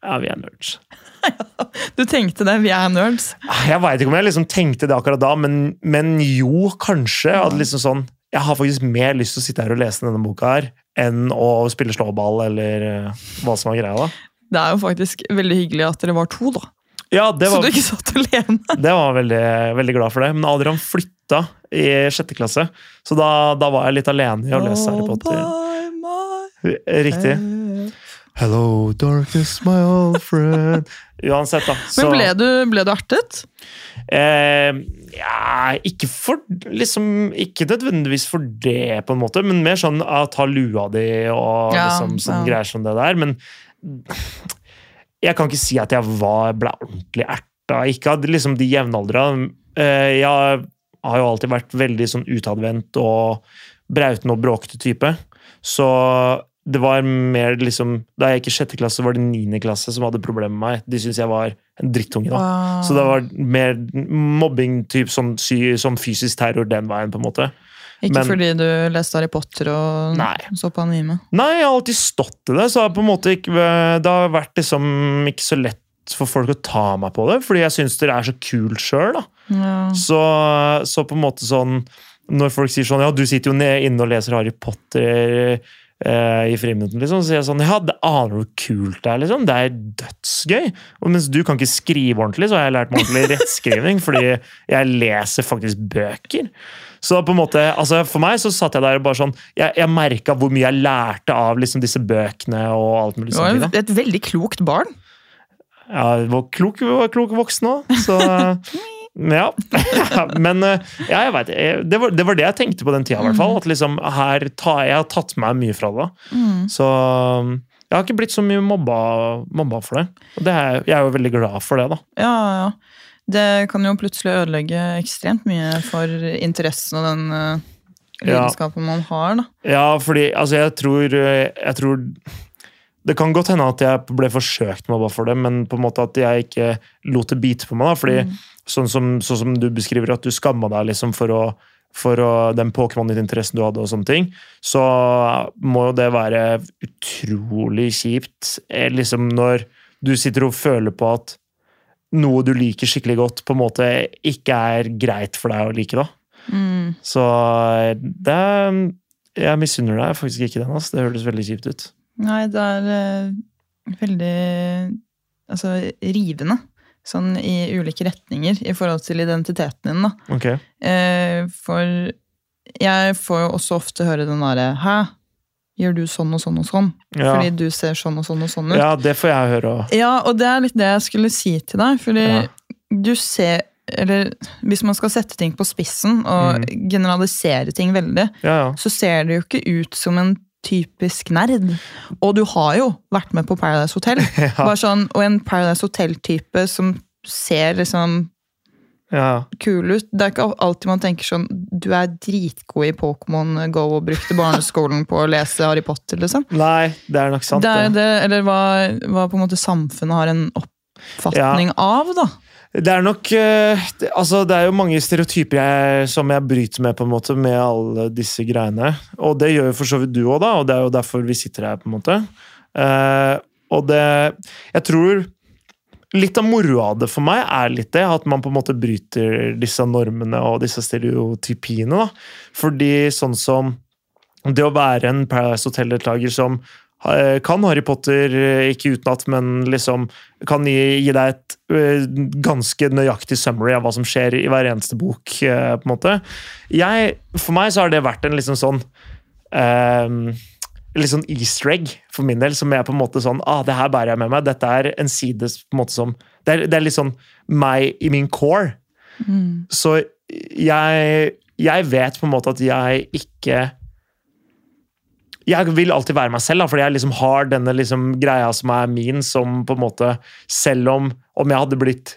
Ja, vi er nerds. Du tenkte det, vi er nerds. Jeg veit ikke om jeg liksom tenkte det akkurat da, men, men jo, kanskje. At liksom sånn, jeg har faktisk mer lyst til å sitte her og lese denne boka her, enn å spille slåball eller eh, hva som var greia. da. Det er jo faktisk veldig hyggelig at dere var to, da. Ja, det Så du ikke satt alene. det var veldig, veldig glad for det. Men Adrian flytta i sjette klasse, så da, da var jeg litt alene i å lese Harry Potter. Riktig. Hello, darkness, my old friend. Uansett, da. så- Men ble du, ble du ertet? Eh, ja, ikke for liksom, Ikke nødvendigvis for det, på en måte, men mer sånn å ta lua di og Ja, liksom, sånn ja. greier som det der. Men jeg kan ikke si at jeg var, ble ordentlig erta. Ikke av liksom, de jevnaldra. Eh, jeg har jo alltid vært veldig sånn utadvendt og brautende og bråkete type. Så det var mer liksom Da jeg gikk i sjette klasse, var det niende klasse som hadde problemer med meg. De syntes jeg var en drittunge. da. Wow. Så det var mer mobbing, typ som, som fysisk terror den veien, på en måte. Ikke men- fordi du leste Harry Potter og Nei. så på anime? Nei, jeg har alltid stått i det, så måte ikke, det har vært liksom ikke så lett for folk å ta meg på det, fordi jeg syns det er så kult sjøl. Ja. Så, så på en måte sånn Når folk sier sånn Ja, du sitter jo inne og leser Harry Potter i friminutten, liksom, så sier jeg sånn Ja, det aner du hvor kult det er, liksom. Det er dødsgøy. Og mens du kan ikke skrive ordentlig, så har jeg lært meg ordentlig rettskriving, fordi jeg leser faktisk bøker. Så på en måte, altså For meg så satt jeg der og bare sånn Jeg, jeg merka hvor mye jeg lærte av liksom disse bøkene og alt mulig Du var sånt. et veldig klokt barn. Ja, var klok, var klok voksen òg, så Ja. Men eh, ja, jeg veit det, var, det var det jeg tenkte på den tida, i hvert fall. At liksom, her tar, jeg har tatt meg mye fra det. Mm. Så jeg har ikke blitt så mye mobba, mobba for det. Og det er, jeg er jo veldig glad for det, da. Ja, ja. Det kan jo plutselig ødelegge ekstremt mye for interessen og den uh, Ja. man har, da. Ja, fordi altså, jeg tror, jeg tror Det kan godt hende at jeg ble forsøkt mobba for det, men på en måte at jeg ikke lot det bite på meg. da, fordi Mm. Sånn, som, sånn som du beskriver, at du skamma deg liksom for å for å, den Pokémon-interessen du hadde, og sånne ting, så må jo det være utrolig kjipt. eh, Liksom når du sitter og føler på at noe du liker skikkelig godt, på en måte ikke er greit for deg å like. da. Mm. Så det Jeg misunner deg faktisk ikke den. Altså. Det høres veldig kjipt ut. Nei, det er uh, veldig altså, rivende. Sånn i ulike retninger i forhold til identiteten din, da. Okay. Eh, for jeg får jo også ofte høre den derre Hæ? Gjør du sånn og sånn og sånn? Ja. Fordi du ser sånn og sånn og sånn ut. ja, det får jeg høre òg. Ja, og det er litt det jeg skulle si til deg. Fordi Ja. du ser Eller hvis man skal sette ting på spissen og generalisere ting veldig, Ja, ja. så ser det jo ikke ut som en typisk nerd. Og du har jo vært med på Paradise Hotel. Ja. Bare sånn, og en Paradise Hotel-type som ser liksom Ja. kul ut. Det er ikke alltid man tenker sånn Du er dritgod i Pokémon Go og brukte barneskolen på å lese Harry Potter, liksom. Nei, det er nok sant. Det er det. eller hva, hva på en måte samfunnet har en oppfatning av, da. Det er nok eh, altså, det er jo mange stereotyper jeg, som jeg bryter med, på en måte, med alle disse greiene. Og det gjør jo for så vidt du òg, da, og det er jo derfor vi sitter her, på en måte. Eh, og det Jeg tror Litt av moroa av det for meg er litt det, at man på en måte bryter disse normene og disse stereotypiene. da. Fordi sånn som det å være en Paradise Hotel-deltaker som kan Harry Potter, eh, ikke utenat, men liksom kan gi, gi deg et eh, ganske nøyaktig summary av hva som skjer i hver eneste bok. eh, på en måte. Jeg, for meg så har det vært en liksom sånn eh, litt sånn easter egg for min del, som jeg på en måte sånn ah, det her bærer jeg med meg. Dette er en side på en måte som Det er, det er litt sånn meg i min core. Så jeg, jeg vet på en måte at jeg ikke Jeg vil alltid være meg selv, da, fordi jeg liksom har denne liksom greia som er min, som på en måte Selv om, om jeg hadde blitt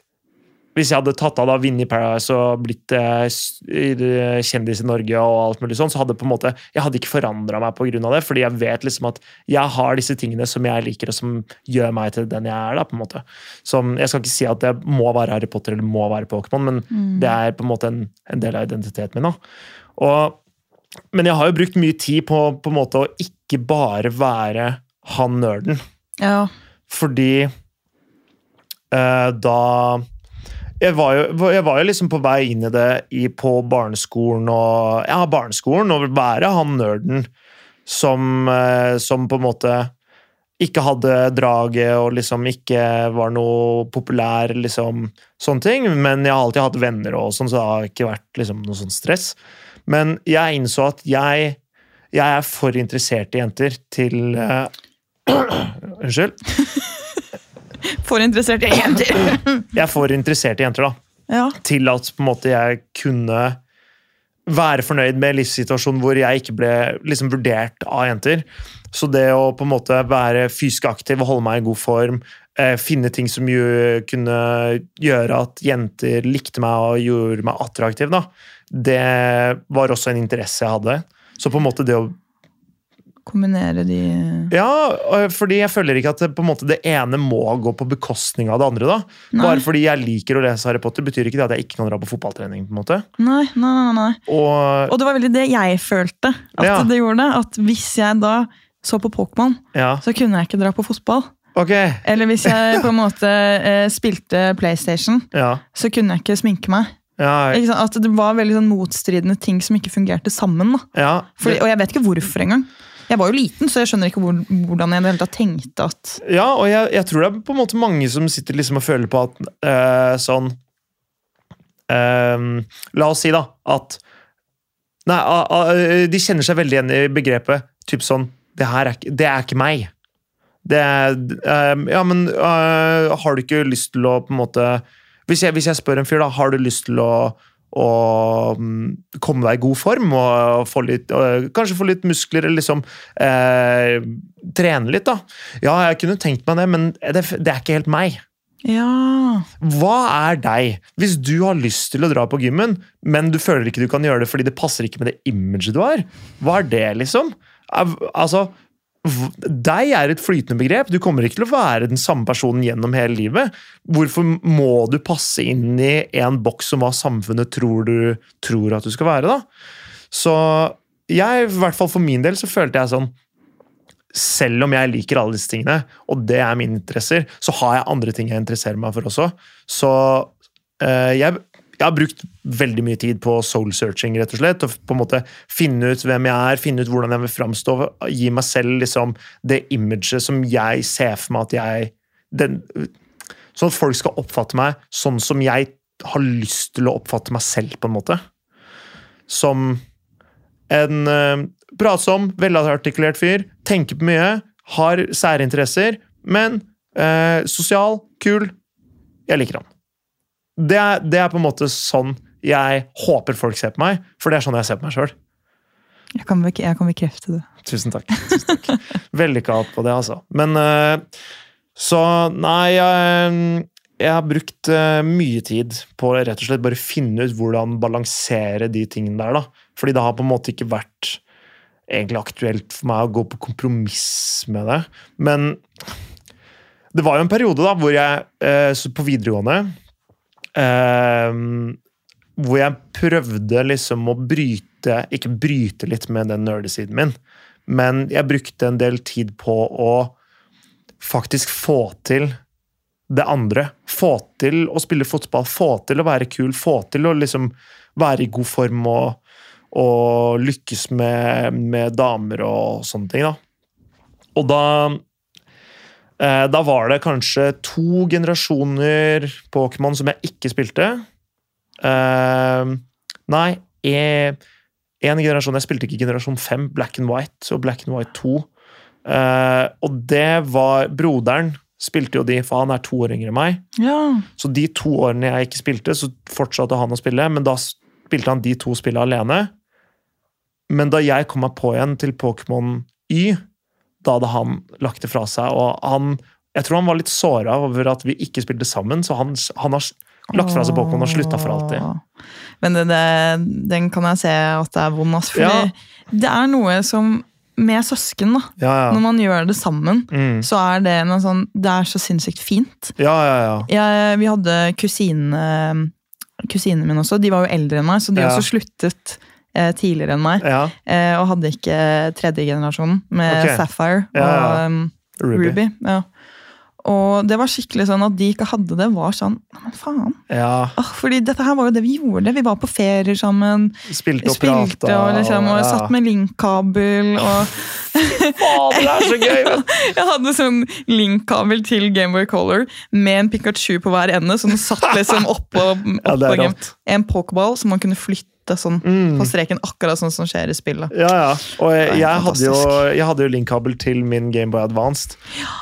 hvis jeg hadde tatt av da vunnet Paradise og blitt eh, eh, kjendis i Norge, og alt mulig sånn, så hadde på en måte, jeg hadde ikke forandra meg pga. det. Fordi jeg vet liksom at jeg har disse tingene som jeg liker, og som gjør meg til den jeg er. da, på en måte. Som, jeg skal ikke si at jeg må være Harry Potter eller må være Pokémon, men det er på en måte en, en del av identiteten min. da. Og, men jeg har jo brukt mye tid på, på en måte å ikke bare være han nerden. Ja. Fordi eh, da jeg var, jo, jeg var jo liksom på vei inn i det i, på barneskolen og Ja, barneskolen, og være han nerden som, eh, som på en måte ikke hadde draget og liksom ikke var noe populær, liksom sånne ting. Men jeg har alltid hatt venner og sånn, så det har ikke vært liksom noe sånn stress. Men jeg innså at jeg, jeg er for interessert i jenter til uh, Unnskyld. For interessert i jenter. Jeg er for interessert i jenter, da. Ja. Til at måte jeg kunne være fornøyd med livssituasjonen hvor jeg ikke ble liksom vurdert av jenter. Så det å på en måte være fysisk aktiv og holde meg i god form, eh, finne ting som kunne gjøre at jenter likte meg og gjorde meg attraktiv, da, det var også en interesse jeg hadde. Så på en måte det å Kombinere de Ja, fordi jeg føler ikke at det, på en måte det ene må gå på bekostning av det andre. da. Nei. Bare fordi jeg liker å lese Harry Potter, betyr ikke det at jeg ikke kan dra på fotballtrening. på en måte. Nei, nei, nei. nei. Og Og det var veldig det jeg følte at Ja. det gjorde. At hvis jeg da så på Pokémon, ja, så kunne jeg ikke dra på fotball. ok. Eller hvis jeg på en måte eh, spilte PlayStation, Ja, så kunne jeg ikke sminke meg. Ja, sant? At det var veldig sånn motstridende ting som ikke fungerte sammen. Ja. Fordi, og jeg vet ikke hvorfor engang. Jeg var jo liten, så jeg skjønner ikke hvor, hvordan jeg det tenkte at ja og jeg, jeg tror det er på en måte mange som sitter liksom og føler på at øh, sånn øh, La oss si, da, at Nei, a- de kjenner seg veldig igjen i begrepet typ sånn Det her er det er ikke meg. Det er eh, Ja, men har du ikke lyst til å på en måte Hvis jeg, hvis jeg spør en fyr, da, har du lyst til å å mm, komme deg i god form og få litt, og kanskje få litt muskler, eller liksom eh, trene litt, da. Ja, jeg kunne tenkt meg det, men det, det er ikke helt meg. Ja. Hva er deg? Hvis du har lyst til å dra på gymmen, men du føler ikke du kan gjøre det fordi det passer ikke med det imaget du har, hva er det, liksom? Altså, deg er et flytende begrep. Du kommer ikke til å være den samme personen gjennom hele livet. Hvorfor må du passe inn i en boks som hva samfunnet tror du tror at du skal være, da? Så jeg, i hvert fall for min del, så følte jeg sånn selv om jeg liker alle disse tingene, og det er mine interesser, så har jeg andre ting jeg interesserer meg for også. Så eh, jeg, jeg har brukt veldig mye tid på soul searching, rett og slett. Og på en måte finne ut hvem jeg er, finne ut hvordan jeg vil framstå. Gi meg selv liksom det imaget som jeg ser for meg at jeg den, Sånn at folk skal oppfatte meg sånn som jeg har lyst til å oppfatte meg selv, på en måte. Som en uh, pratsom, velartikulert fyr. Tenker på mye, har særinteresser, men uh, sosial, kul. Jeg liker han. Det er, det er på en måte sånn jeg håper folk ser på meg, for det er sånn jeg ser på meg sjøl. Jeg jeg kan bekrefte det. Tusen takk. Tusen takk. Vellykka på det, altså. Men eh, Så nei jeg, jeg har brukt eh, mye tid på rett og slett bare finne ut hvordan balansere de tingene der. da. Fordi det har på en måte ikke vært egentlig aktuelt for meg å gå på kompromiss med det. Men det var jo en periode da hvor jeg eh, på videregående eh, Hvor jeg prøvde liksom å bryte Ikke bryte litt med den nerdesiden min, men jeg brukte en del tid på å faktisk få til det andre. Få til å spille fotball, få til å være kul, få til å liksom være i god form og, og lykkes med, med damer og sånne ting. da. Og da Da var det kanskje to generasjoner Pokémon som jeg ikke spilte. Eh, nei, én generasjon Jeg spilte ikke generasjon 5, Black and White og Black and White 2. Eh, og det var Broderen spilte jo de, for han er to år yngre enn meg. Ja. Så de to årene jeg ikke spilte, så fortsatte han å spille, men da spilte han de to spillene alene. Men da jeg kom meg på igjen til Pokémon Y, da hadde han lagt det fra seg. Og han Jeg tror han var litt såra over at vi ikke spilte sammen, så han, han har lagt fra seg Pokémon og slutta for alltid. Men det, det, den kan jeg se at det er vond, altså. Fordi Ja. det er noe som med søsken, da. Ja, Når man gjør det sammen, Mm. så er det noe sånn Det er så sinnssykt fint. Ja, ja, ja. Jeg, vi hadde kusine kusinene mine også. De var jo eldre enn meg, så de Ja. også sluttet tidligere enn meg. ja. Eh, og hadde ikke tredje generasjon med okay. Sapphire og ja. um, Ruby. Ruby. ja. Og det var skikkelig sånn at de ikke hadde det, var sånn men faen. Ja. Ah, fordi dette her var jo det vi gjorde. Vi var på ferier sammen. Spilte og Spilte prata. og liksom, og ja. satt med linkkabel. Og det er så gøy! vet jeg hadde sånn linkkabel til Gameboy Color med en Pikachu på hver ende, som satt liksom oppå Ja, oppå er en pokeball som man kunne flytte sånn Mm. på streken, akkurat sånn som skjer i spillet. Ja, ja. Og jeg, jeg, hadde jo, jeg hadde jo linkkabel til min Gameboy Advanced.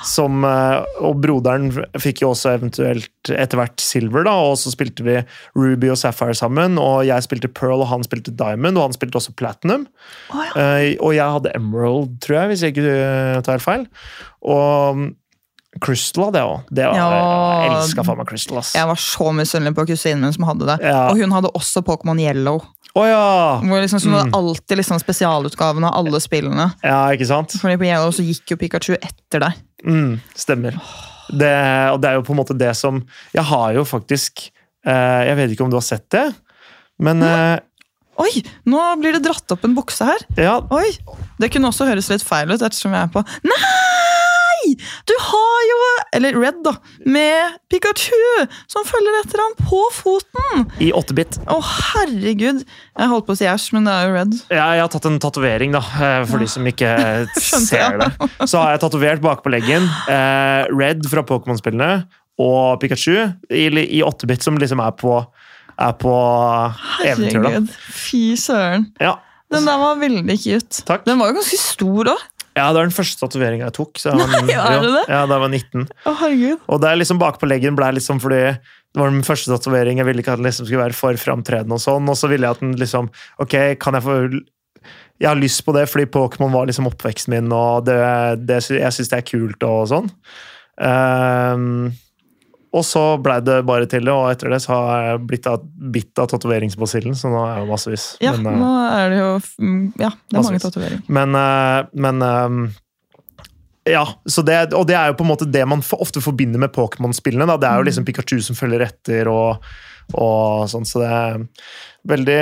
Som, eh, og broderen fikk jo også eventuelt etter hvert Silver, da, og så spilte vi Ruby og Sapphire sammen. Og jeg spilte Pearl, og han spilte Diamond, og han spilte også Platinum. Oh, ja. Eh, og jeg hadde Emerald, tror jeg, hvis jeg ikke eh, tar feil. Og Crystal hadde jeg òg. Jeg Ja. elska faen meg Crystal, ass. Jeg var så misunnelig på kusinen min som hadde det. Ja. Og hun hadde også Pokémon Yellow. Oh, ja! Hvor liksom, så Mm. alltid liksom spesialutgaven av alle spillene. Ja, ikke sant? Fordi på Yellow så gikk jo Pikachu etter deg. Mm, stemmer. Det, og det er jo på en måte det som Jeg har jo faktisk eh, Jeg vet ikke om du har sett det, men eh, Oi, nå blir det dratt opp en bukse her. ja, Oi, Det kunne også høres litt feil ut, ettersom jeg er på Nei! Du har jo Eller Red, da. Med Pikachu som følger etter ham på foten! i 8-bit. Å, herregud. Jeg holdt på å si æsj, men det er jo Red. Ja, jeg har tatt en tatovering, da, for for de som ikke ser det. Så har jeg tatovert bakpå leggen eh, Red fra Pokémon-spillene og Pikachu i, i 8-bit, som liksom er på, er på eventyr, da. Herregud. Fy søren. Ja. Den der var veldig cute. Takk. Den var jo ganske stor òg. Ja, det er den første tatoveringa jeg tok. Så var, Nei, er det det? Ja, da jeg var 19. Å, herregud. Og det er liksom bakpå leggen ble liksom fordi det var min første tatovering. Jeg ville ikke at den liksom skulle være for framtredende, og sånn, og så ville jeg at den liksom Ok, kan jeg få Jeg har lyst på det fordi Pokémon var liksom oppveksten min, og det, det, jeg syns det er kult og sånn. Ehm, og så blei det bare til det, og etter det så har jeg blitt bitt av tatoveringsbasillen, så nå er jeg jo massevis. Ja, Men, eh, nå er det jo mm, Ja, det er mange Massevis. tatoveringer. men, eh, men ehm, ja, så det, og det er jo på en måte det man ofte forbinder med Pokémon-spillene. Det er jo liksom Pikachu som følger etter, og, og sånn, så det er veldig,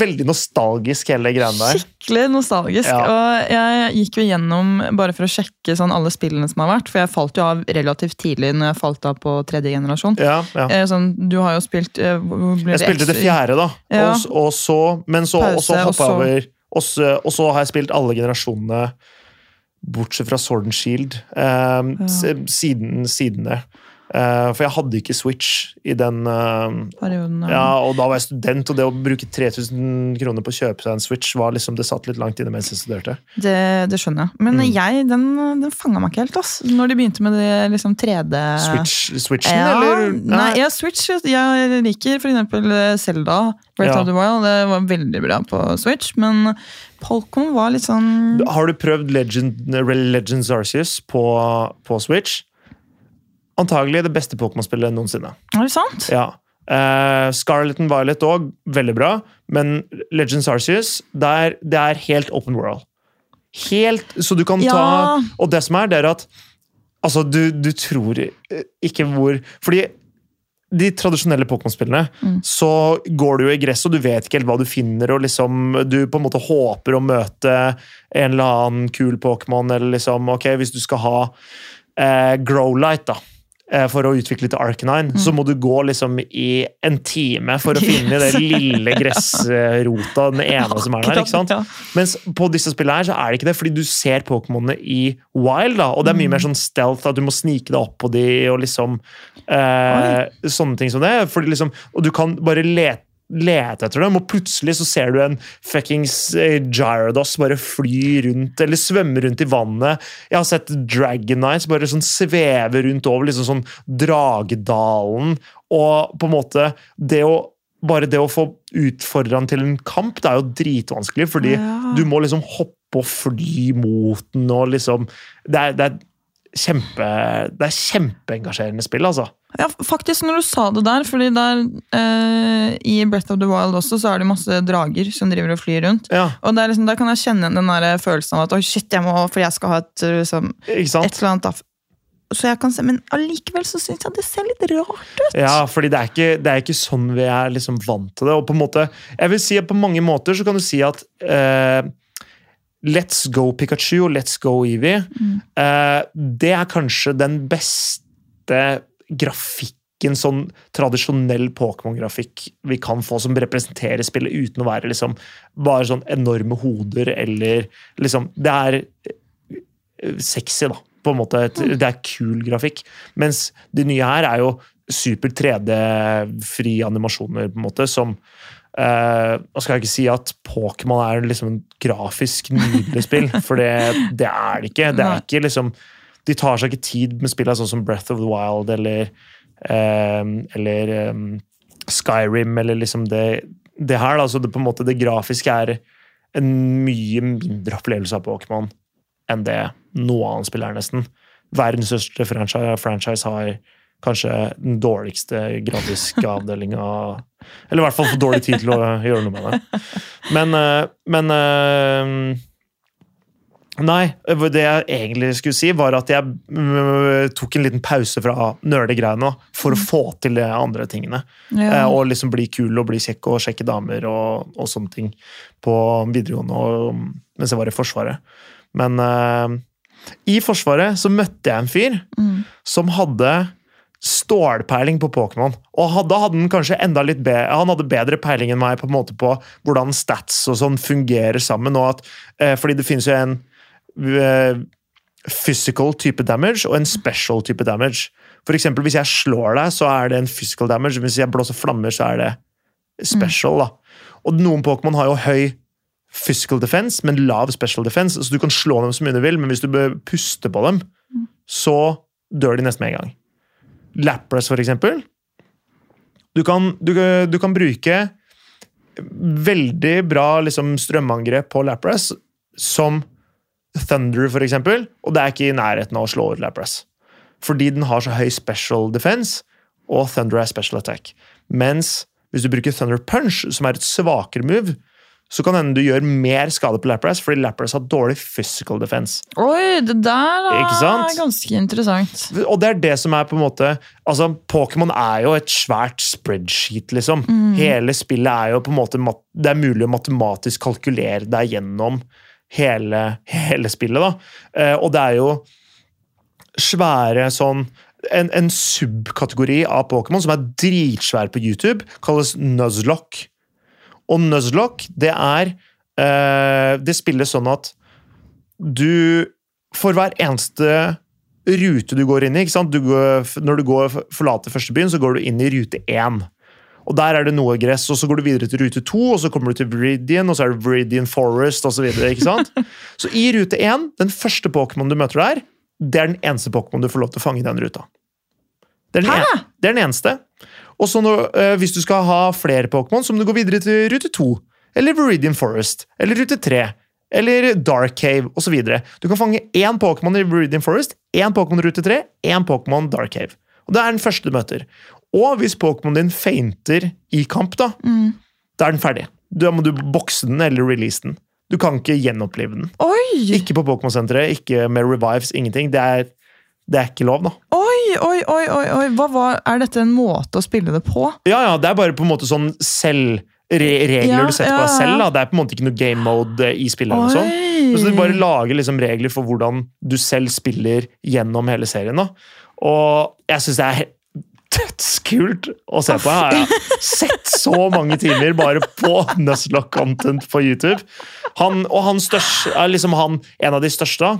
veldig nostalgisk, hele greiene der. Skikkelig nostalgisk. Ja. Og jeg gikk jo gjennom bare for å sjekke sånn alle spillene som har vært, for jeg falt jo av relativt tidlig når jeg falt av på tredje generasjon. Ja, ja. Eh, Sånn, du har jo spilt eh, Jeg spilte det fjerde, da. Ja. Og, og så, men så, og så hoppa jeg over. Og så, og så har jeg spilt alle generasjonene, bortsett fra Sword and Shield, eh, ja. siden, siden det. Eh, for jeg hadde ikke Switch i den eh, perioden. Ja, og da var jeg student, og det å bruke 3000 kroner på å kjøpe seg en Switch, var liksom, det satt litt langt inne mens jeg studerte. Det, det skjønner jeg. Men Mm. jeg, den, den fanga meg ikke helt. ass. Når de begynte med det liksom 3D Switch, Switchen, ja, eller? Nei, ja, Switch. Jeg liker for eksempel Zelda. Breath Ja. of the Wild, Det var veldig bra på Switch, men Polkom var litt sånn Har du prøvd Legend, Legends Arceus på, på Switch? Antagelig det beste Pokémon-spillet noensinne. Er det sant? Ja. Uh, Scarlet and Violet òg, veldig bra. Men Legends Arceus, der, det er helt open world. Helt Så du kan ta Ja. Og det som er, det er at Altså, du, du tror ikke hvor Fordi de tradisjonelle Pokémon-spillene, Mm. så går du jo i gress, og du vet ikke helt hva du finner, og liksom Du på en måte håper å møte en eller annen kul Pokémon, eller liksom Ok, hvis du skal ha eh, Growlight, da. Eh, For å utvikle til Arcanine, så må du gå liksom i en time for å finne det lille gressrota, den ene som er der. ikke sant? Mens på disse spillene her så er det ikke det, fordi du ser Pokémonene i wild, da, og det er mye mer sånn stealth, at du må snike deg opp på de, og liksom eh, Sånne ting som det. Fordi liksom, og du kan bare lete lete etter dem, og plutselig så ser du en fuckings gyrodos bare fly rundt, eller svømme rundt i vannet. Jeg har sett Dragonites bare sånn sveve rundt over liksom sånn Dragedalen, og på en måte det å bare det å få utfordre han til en kamp, det er jo dritvanskelig, fordi Ja. du må liksom hoppe og fly mot den, og liksom Det er, det er kjempe Det er kjempeengasjerende spill, altså. Ja, faktisk, når du sa det der, fordi der eh, i Breath of the Wild også, så er det masse drager som driver og flyr rundt. Ja, Og det er liksom, Der kan jeg kjenne den der følelsen av at oi, shit, jeg må, for jeg skal ha et, liksom, ikke et eller annet. Så jeg kan se, Men allikevel så syns jeg det ser litt rart ut. Ja, fordi det er, ikke, det er ikke sånn vi er liksom vant til det. Og på en måte, jeg vil si at på mange måter så kan du si at eh, Let's Go Pikachu og Let's Go Eevee eh, Det er kanskje den beste grafikken, sånn tradisjonell Pokémon-grafikk vi kan få, som representerer spillet uten å være liksom bare sånn enorme hoder eller liksom Det er eh, sexy, da. På en måte. Det er kul grafikk. Mens de nye her er jo super 3D-fri animasjoner, på en måte, som Uh, Nå skal jeg ikke si at Pokémon er liksom en grafisk nydelig spill, for det, det er det ikke. Det er ikke liksom De tar seg ikke tid med spillene sånn som Breath of the Wild eller um, Eller um, Skyrim, eller liksom det, det her. Da, så det, på en måte, det grafiske er en mye mindre opplevelse av Pokémon enn det noe annet spill er, nesten. Verdens største franchise, franchise har kanskje den dårligste grafiske avdelinga Eller i hvert fall for dårlig tid til å gjøre noe med det. Men, eh, men Nei, det jeg egentlig skulle si, var at jeg mm, tok en liten pause fra nerdegreiene for å få til de andre tingene. Eh, Ja. Og liksom bli kul og bli kjekk og sjekke damer og, og sånne ting på videregående og, mens jeg var i Forsvaret. Men uh, i Forsvaret så møtte jeg en fyr Mm. som hadde stålpeiling på Pokémon. Og da hadde han kanskje enda litt bedre, han hadde bedre peiling enn meg på, en måte på hvordan stats og sånn fungerer sammen. Og at, eh, fordi det finnes jo en eh, physical type damage og en special type damage. For eksempel, hvis jeg slår deg, så er det en physical damage. Hvis jeg blåser flammer, så er det special. da. Og noen Pokémon har jo høy physical defense, men lav special defense, så du kan slå dem så mye du vil, men hvis du bør puste på dem, så dør de nesten med en gang. Lapras, for eksempel. Du kan, du, du kan bruke veldig bra liksom, strømangrep på Lapras, som Thunder, for eksempel, og det er ikke i nærheten av å slå ut Lapras. Fordi den har så høy special defense, og Thunder er special attack. Mens hvis du bruker Thunder Punch, som er et svakere move, så kan hende du gjør mer skade på Lapras, fordi Lapras har dårlig physical defense. Oi, det der er ganske interessant. Og det er det som er på en måte altså Pokémon er jo et svært spreadsheet, liksom. Hele spillet er jo på en måte Det er mulig å matematisk kalkulere deg gjennom hele, hele spillet, da. Eh, og det er jo svære sånn en, en subkategori av Pokémon som er dritsvær på YouTube, kalles Nuzlocke. Og Nuzlocke, det er eh, Det spilles sånn at du For hver eneste rute du går inn i Når du går, forlater første byen, så går du inn i rute 1. Og Der er det noe gress, og så går du videre til rute 2, og så kommer du til Viridian, og så er det Viridian Forest osv. Så så i rute 1, den første Pokémon du møter der, det er den eneste Pokémon du får lov til å fange i den ruta. Det er den, en, det er den eneste. Og så når, øh, hvis du skal ha flere Pokémon, så må du gå videre til rute 2. Eller Viridian Forest. Eller rute 3. Eller Dark Cave osv. Du kan fange én Pokémon i Viridian Forest, én Pokémon i rute 3, én Pokémon Dark Cave. Og det er den første du møter. Og hvis Pokémon din feinter i kamp, da, Mm. da er den ferdig. Da må du bokse den eller release den. Du kan ikke gjenopplive den. Oi! Ikke på Pokémon-senteret, ikke med revives, ingenting. Det er, det er ikke lov, da. Oi, oi, oi, oi, var, Er dette en måte å spille det på? Ja, ja, det er bare på en måte sånn selv... Re regler Ja, du setter ja, på deg selv. Da. Det er på en måte ikke noe game mode i spillet. Oi. Sånn. Så du bare lager liksom regler for hvordan du selv spiller gjennom hele serien. Da. Og jeg syns det er dødskult å se på. Jeg har sett så mange timer bare på Nuzlocke-content på YouTube. Han, og han største, er liksom han, en av de største.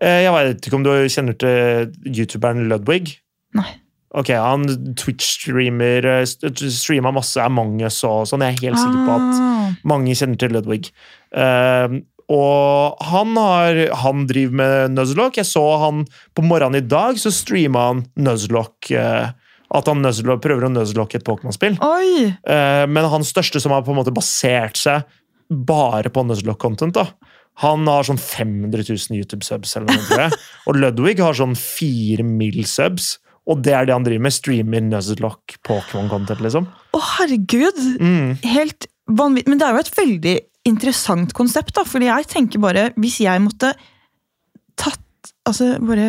Eh, Jeg vet ikke om du kjenner til youtuberen Ludwig? Nei. Ok, Han Twitch-streamer, eh, streama masse Among us og sånn. Jeg er helt sikker på at Ah. mange kjenner til Ludwig. Uh, og han, har, han driver med Nuzlocke. Jeg så han på morgenen i dag, så streama han Nuzlocke. eh, at han Nuzlocke, prøver å Nuzlocke et Pokémon-spill. Eh, men han største som har på en måte basert seg bare på Nuzlocke-content, da. Han har sånn 500 000 YouTube-subs, eller noe, tror jeg. Og Ludwig har sånn 4 mill. subs. Og det er det han driver med. Streamer Nuzlocke Pokémon-content, liksom. Å, herregud! Mm. Helt vanvittig. Men det er jo et veldig interessant konsept, da. Fordi jeg tenker bare, hvis jeg måtte tatt Altså bare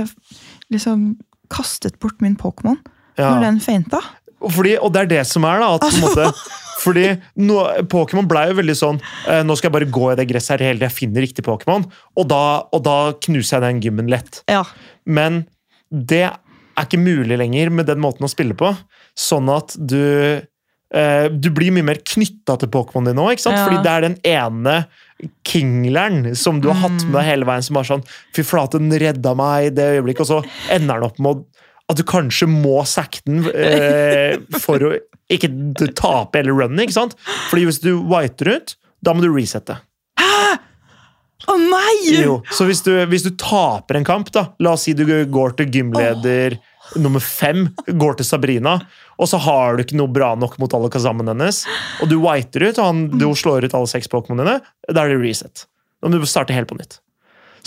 liksom kastet bort min Pokémon Ja. når den feinta. Og Fordi, og det er det som er, da. At på en måte, fordi no, Pokémon ble jo veldig sånn eh, Nå skal jeg bare gå i det gresset her hele tiden, jeg finner riktig Pokémon. Og da, og da knuser jeg den gymmen lett. Ja. Men det er ikke mulig lenger med den måten å spille på. Sånn at du eh, Du blir mye mer knytta til Pokémon din nå. ikke sant? Ja. Fordi det er den ene kingleren som du har hatt med deg hele veien, som bare sånn Fy flate, den redda meg i det øyeblikket, og så ender den opp med å at du kanskje må sacke den eh, for å ikke tape hele runnet. ikke sant? Fordi hvis du whiter ut, da må du resette. Å nei! Jo, så hvis du, hvis du taper en kamp, da La oss si du går til gymleder nummer fem, går til Sabrina, og så har du ikke noe bra nok mot alle kazamen hennes, og du whiter ut, og han, du slår ut alle seks Pokémonene, da er det reset. Da må du starte helt på nytt.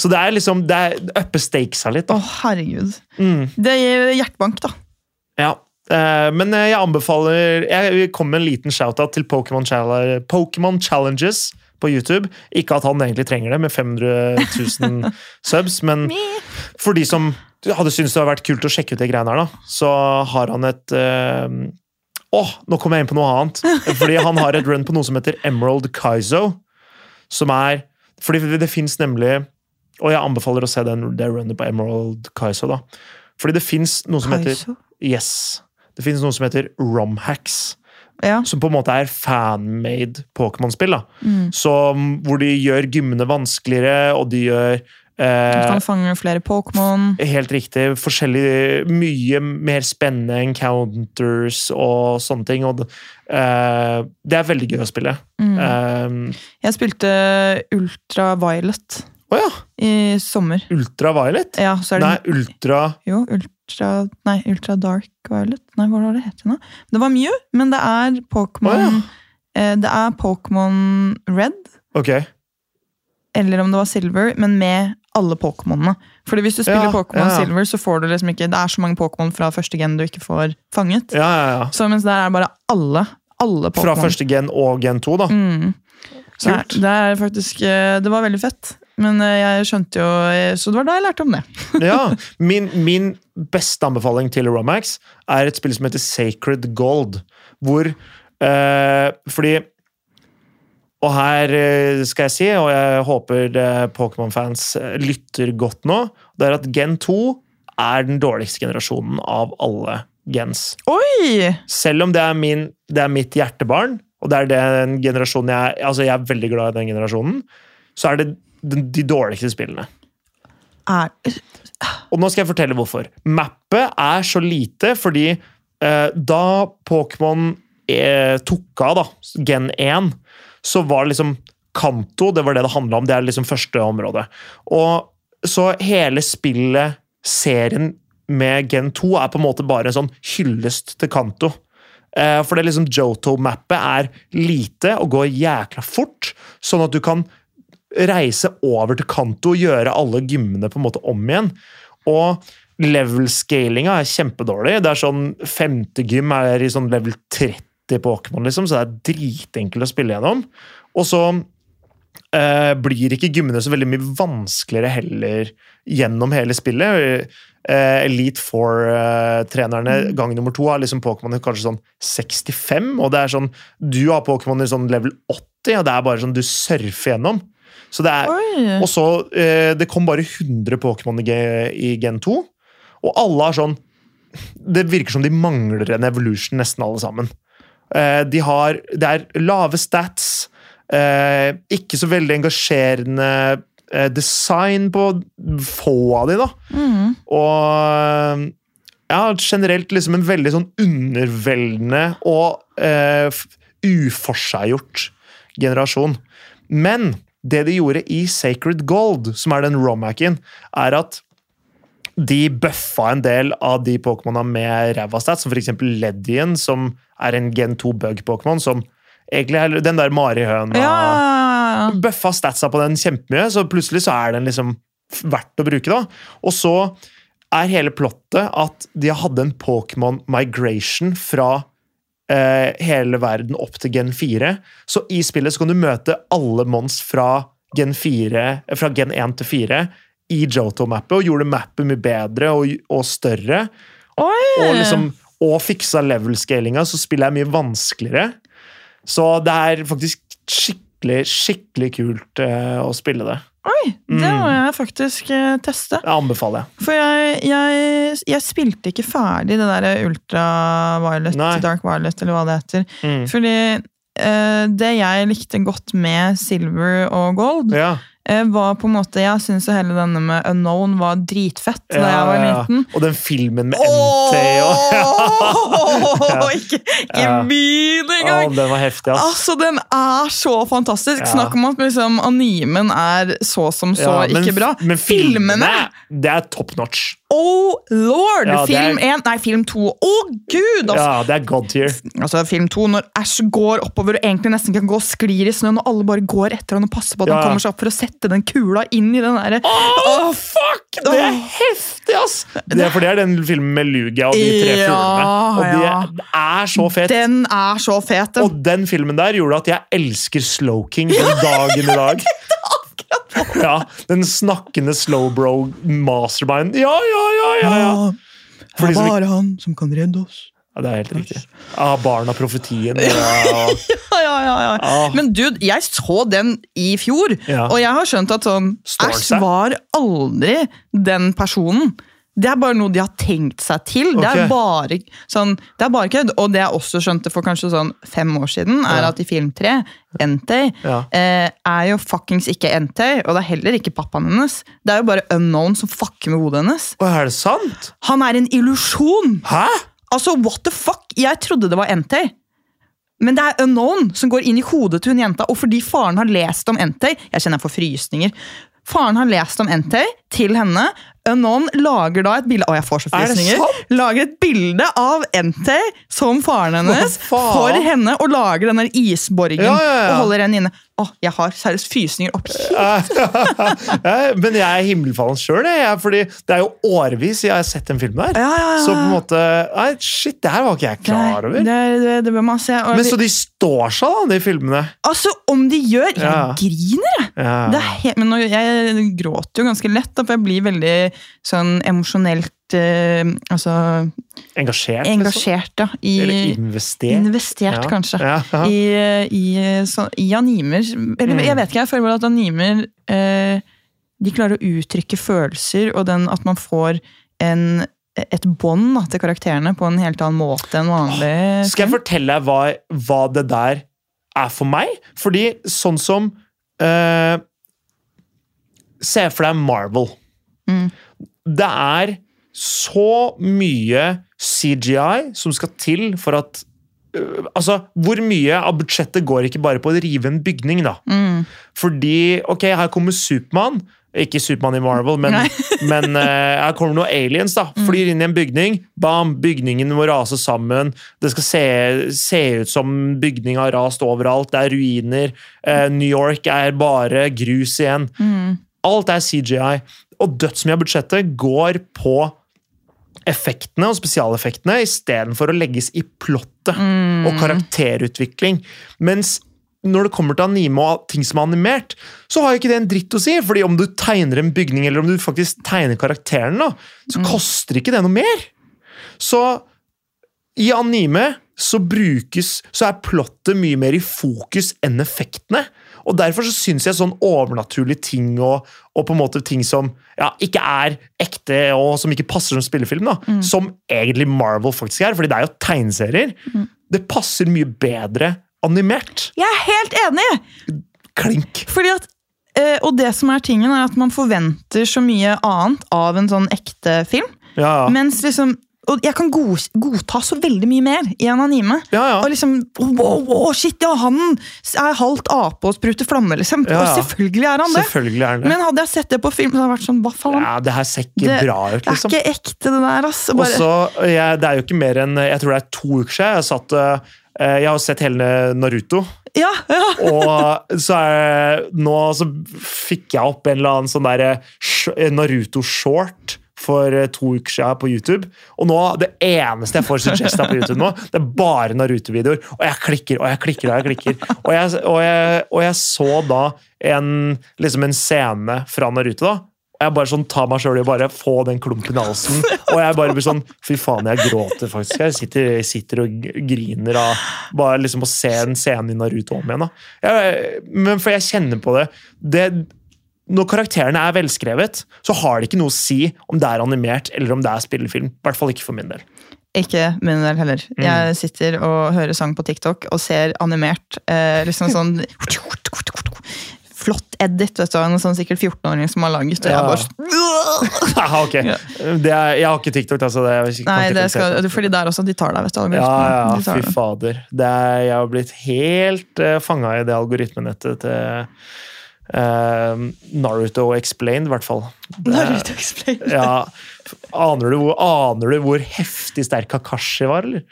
Så det er liksom Det er upper stakesa litt, Å, herregud. Mm, Det gir hjertebank, da. ja. Eh, Men jeg anbefaler Jeg kommer med en liten shout-out til Pokémon Chall- Challenges på YouTube. Ikke at han egentlig trenger det, med 500 000 subs, men for de som hadde syntes det hadde vært kult å sjekke ut de greiene her, da, så har han et eh, Åh, nå kom jeg inn på noe annet! Fordi han har et run på noe som heter Emerald Kaizo. Som er Fordi det fins nemlig Og jeg anbefaler å se den, det runnet på Emerald Kaizo. da. Fordi det fins noe som heter Kaizo. Yes. Det finnes noe som heter romhacks. Ja. Som på en måte er fan-made Pokémon-spill. Mm. Så, Hvor de gjør gymmene vanskeligere, og de gjør Du eh, kan fange flere Pokémon. Helt riktig. Forskjellig, mye mer spennende encounters og sånne ting. Og eh, det er veldig gøy å spille. Mm. Eh, Jeg spilte Ultraviolet Å ja! i sommer. Ultraviolet? Ja, så det Nei, ultra Jo, Ultra Nei, Ultra Dark Violet. Nei, hva var det het nå? Det var Mew, men det er Pokémon oh, ja. eh, Det er Pokémon Red, Ok. eller om det var Silver, men med alle Pokémonene. Fordi hvis du spiller Ja, Pokémon. Silver, så får du liksom ikke Det er så mange Pokémon fra første gen du ikke får fanget. Ja, ja, ja. Så mens der er bare alle. Alle Fra første gen og gen 2, da. Mm. Det, er, det er faktisk eh, Det var veldig fett. Men eh, jeg skjønte jo eh, Så det var da jeg lærte om det. Ja, min, min beste anbefaling til Romax er et spill som heter Sacred Gold. Hvor eh, Fordi Og her skal jeg si, og jeg håper Pokémon-fans lytter godt nå, det er at Gen 2 er den dårligste generasjonen av alle gens. Oi! Selv om det er, min, det er mitt hjertebarn, og det er den generasjonen jeg Altså, jeg er veldig glad i den generasjonen, så er det de, de dårligste spillene. Er, Og nå skal jeg fortelle hvorfor. Mappet er så lite fordi eh, da Pokémon eh, tok av, da, Gen 1, så var det liksom Kanto, det var det det handla om. Det er liksom første område. Og så hele spillet, serien med Gen 2, er på en måte bare en sånn hyllest til Kanto. Eh, for det liksom Joto-mappet er lite og går jækla fort, sånn at du kan reise over til Kanto og gjøre alle gymmene på en måte om igjen. Og level-scalinga er kjempedårlig. Det er sånn Femte gym er i sånn level 30 Pokémon, liksom, så det er dritenkelt å spille gjennom. Og så eh, blir ikke gymmene så veldig mye vanskeligere heller gjennom hele spillet. Eh, Elite Four-trenerne eh, gang nummer to har liksom Pokémon kanskje sånn 65, og det er sånn Du har Pokémon i sånn level 80, og det er bare sånn du surfer gjennom. Så det er og så, eh, Det kom bare 100 Pokémon i, Gen 2, og alle har sånn Det virker som de mangler en evolution, nesten alle sammen. Eh, de har Det er lave stats, eh, ikke så veldig engasjerende design på få av de, da. Mm. Og ja, generelt liksom en veldig sånn underveldende og eh, uforseggjort generasjon. Men det de gjorde i Sacred Gold, som er den Romacken, er at de bøffa en del av de Pokémona med ræva stats, som f.eks. Ledien, som er en Gen 2 bug-Pokémon, som egentlig den der marihøna ja, ja, ja. bøffa statsa på den kjempemye, så plutselig så er den liksom verdt å bruke. da. Og så er hele plottet at de hadde en Pokémon migration fra eh, hele verden opp til Gen 4. Så i spillet så kan du møte alle mons fra Gen 4, eh, fra Gen 1 til 4 i Joto-mappet, og gjorde mappet mye bedre og, og større. Oi! Og, liksom, og fiksa level-scalinga, så spillet er mye vanskeligere. Så det er faktisk skikkelig, skikkelig kult eh, å spille det. Oi, det Mm. må jeg faktisk eh, teste. Det anbefaler jeg. For jeg, jeg, jeg spilte ikke ferdig det der Ultraviolet, Nei. Dark Violet, eller hva det heter. Mm. Fordi eh, det jeg likte godt med Silver og Gold, Ja, var på en måte Jeg syns hele denne med Unknown var dritfett da jeg var liten. ja. Og den filmen med MT og Åh, ikke ikke Ja. begynn Ja, engang! den var heftig, ass. Altså, Den er så fantastisk! Ja. Snakk om at liksom, animen er så som så Ja, men, ikke bra. Men Filmene! det er top notch. Oh lord! Ja, film 1 Nei, film 2. Å gud! Altså, Ja, det er god tier. altså, film 2, når Ash går oppover og egentlig nesten kan gå og sklir i snøen, og alle bare går etter han og passer på at Ja. han kommer seg opp for å sette den kula inn i den derre Åh, fuck! Det er heftig, ass! Det er, for det er den filmen med Lugia og de tre Ja, fuglene. Og de er, så fet. Den er så fet! den. Og den filmen der gjorde at jeg elsker Slowking den dagen i dag. Ja, Den snakkende slowbro mastermind. Ja, ja, ja! ja, ja. Det er bare han som kan redde oss. ja det er helt riktig. Ja, Barna profetien. Ja, Ja, ja, ja, ja. Ah. Men dude, jeg så den i fjor, Ja. og jeg har skjønt at sånn seg? var aldri den personen. Det er bare noe de har tenkt seg til. Det er bare sånn, det er bare kødd. Og det jeg også skjønte for kanskje sånn fem år siden, er Ja. at i film tre, Entei, Ja. eh, er jo fuckings ikke Entei, og det er heller ikke pappaen hennes. Det er jo bare Unknown som fucker med hodet hennes. Og er det sant? Han er en illusjon! Hæ? Altså, what the fuck? Jeg trodde det var Entei. Men det er Unknown som går inn i hodet til hun jenta. Og fordi faren har lest om Entei Jeg kjenner jeg får frysninger. Faren har lest om Entei til henne. Unknown lager da et bilde Å, jeg får så Er frysninger. Lager et bilde av NT som faren hennes for henne, og lager denne isborgen Ja, ja, ja. og holder henne inne. Å, jeg har seriøst fysninger opp hit. Men jeg er himmelfallen sjøl, fordi det er jo årevis jeg har sett den filmen der. Ja, ja, ja. Så på en måte Nei, shit, det her var ikke jeg klar over. Det, det, det bør man se. Og Men vi... så de står seg, da, de filmene? Altså, om de gjør Jeg griner, jeg! Men nå, jeg gråter jo ganske lett, da, for jeg blir veldig sånn emosjonelt Altså Engasjert? liksom? engasjert, da. I, Eller investert? investert, Ja. kanskje. Ja, ja. I, i, så, I animer Eller Mm. jeg vet ikke, jeg føler at animer eh, De klarer å uttrykke følelser, og den at man får en, et bånd til karakterene på en helt annen måte enn vanlig. Skal jeg fortelle deg hva, hva det der er for meg? Fordi sånn som eh, Se for deg Marvel. Mm. Det er så mye CGI som skal til for at øh, Altså, hvor mye av budsjettet går ikke bare på å rive en bygning, da? Mm. Fordi Ok, her kommer Supermann. Ikke Supermann i Marvel, men, Mm. men uh, her kommer noen aliens. da, Flyr inn i en bygning. Bam! Bygningen må rase sammen. Det skal se, se ut som bygning har rast overalt. Det er ruiner. Uh, New York er bare grus igjen. Mm. Alt er CGI. Og dødsmye av budsjettet går på effektene og spesialeffektene istedenfor å legges i plottet Mm. og karakterutvikling. Mens når det kommer til anime og ting som er animert, så har jo ikke det en dritt å si. fordi om du tegner en bygning, eller om du faktisk tegner karakteren, da, så koster ikke det noe mer. Så i anime så brukes Så er plottet mye mer i fokus enn effektene. Og derfor så syns jeg sånn overnaturlige ting og, og på en måte ting som ja, ikke er ekte og som ikke passer som spillefilm, da, som egentlig Marvel faktisk er, fordi det er jo tegneserier, det passer mye bedre animert. Jeg er helt enig! Klink. Fordi at, eh, og det som er tingen, er at man forventer så mye annet av en sånn ekte film. Ja, ja. Mens liksom Og jeg kan god, godta så veldig mye mer i en anime. ja, ja. Og liksom wow, wow, Shit, ja, han er halvt ape og spruter flamme, liksom. Ja. Og selvfølgelig er han det. Er det det. Men hadde jeg sett det på film, så hadde jeg vært sånn Hva faen? Ja, det her ser ikke Det- bra ut, Det er liksom. ikke ekte, det der, ass. Bare, Også, jeg, Det er jo ikke mer enn Jeg tror det er to uker siden jeg satt uh, Jeg har sett hele Naruto. ja, ja. Og så er, nå så fikk jeg opp en eller annen sånn der sh- Naruto-short for eh, to uker siden på YouTube. Og nå, det eneste jeg får suggesta på YouTube nå, det er bare Naruto-videoer. Og jeg klikker og jeg klikker og jeg klikker. Og jeg, og jeg, og jeg så da en, liksom en scene fra Naruto. da, og jeg bare sånn tar meg sjøl i å bare få den klumpen i halsen. Og jeg bare blir sånn Fy faen, jeg gråter faktisk. Jeg sitter, jeg sitter og griner av bare liksom å se en scene i Naruto om igjen. da. Men for jeg kjenner på det. det når karakterene er velskrevet, så har det ikke noe å si om det er animert eller om det er spillefilm. I hvert fall ikke for min del. Ikke min del heller. Mm. Jeg sitter og hører sang på TikTok og ser animert eh, liksom sånn Flott edit, vet du, en sånn sikkert 14-åring som har laget, og jeg bare sånn Aha, ok. Det er, jeg har ikke TikTok, altså. Det, jeg kan Nei, det skal, fordi der også, de tar deg, vet du. Ja, ja, De fy fader. Det er, jeg har blitt helt uh, fanga i det algoritmenettet til eh, Naruto Explained, i hvert fall. Naruto Explained. ja, aner, du, aner du hvor heftig sterk Kakashi var, eller?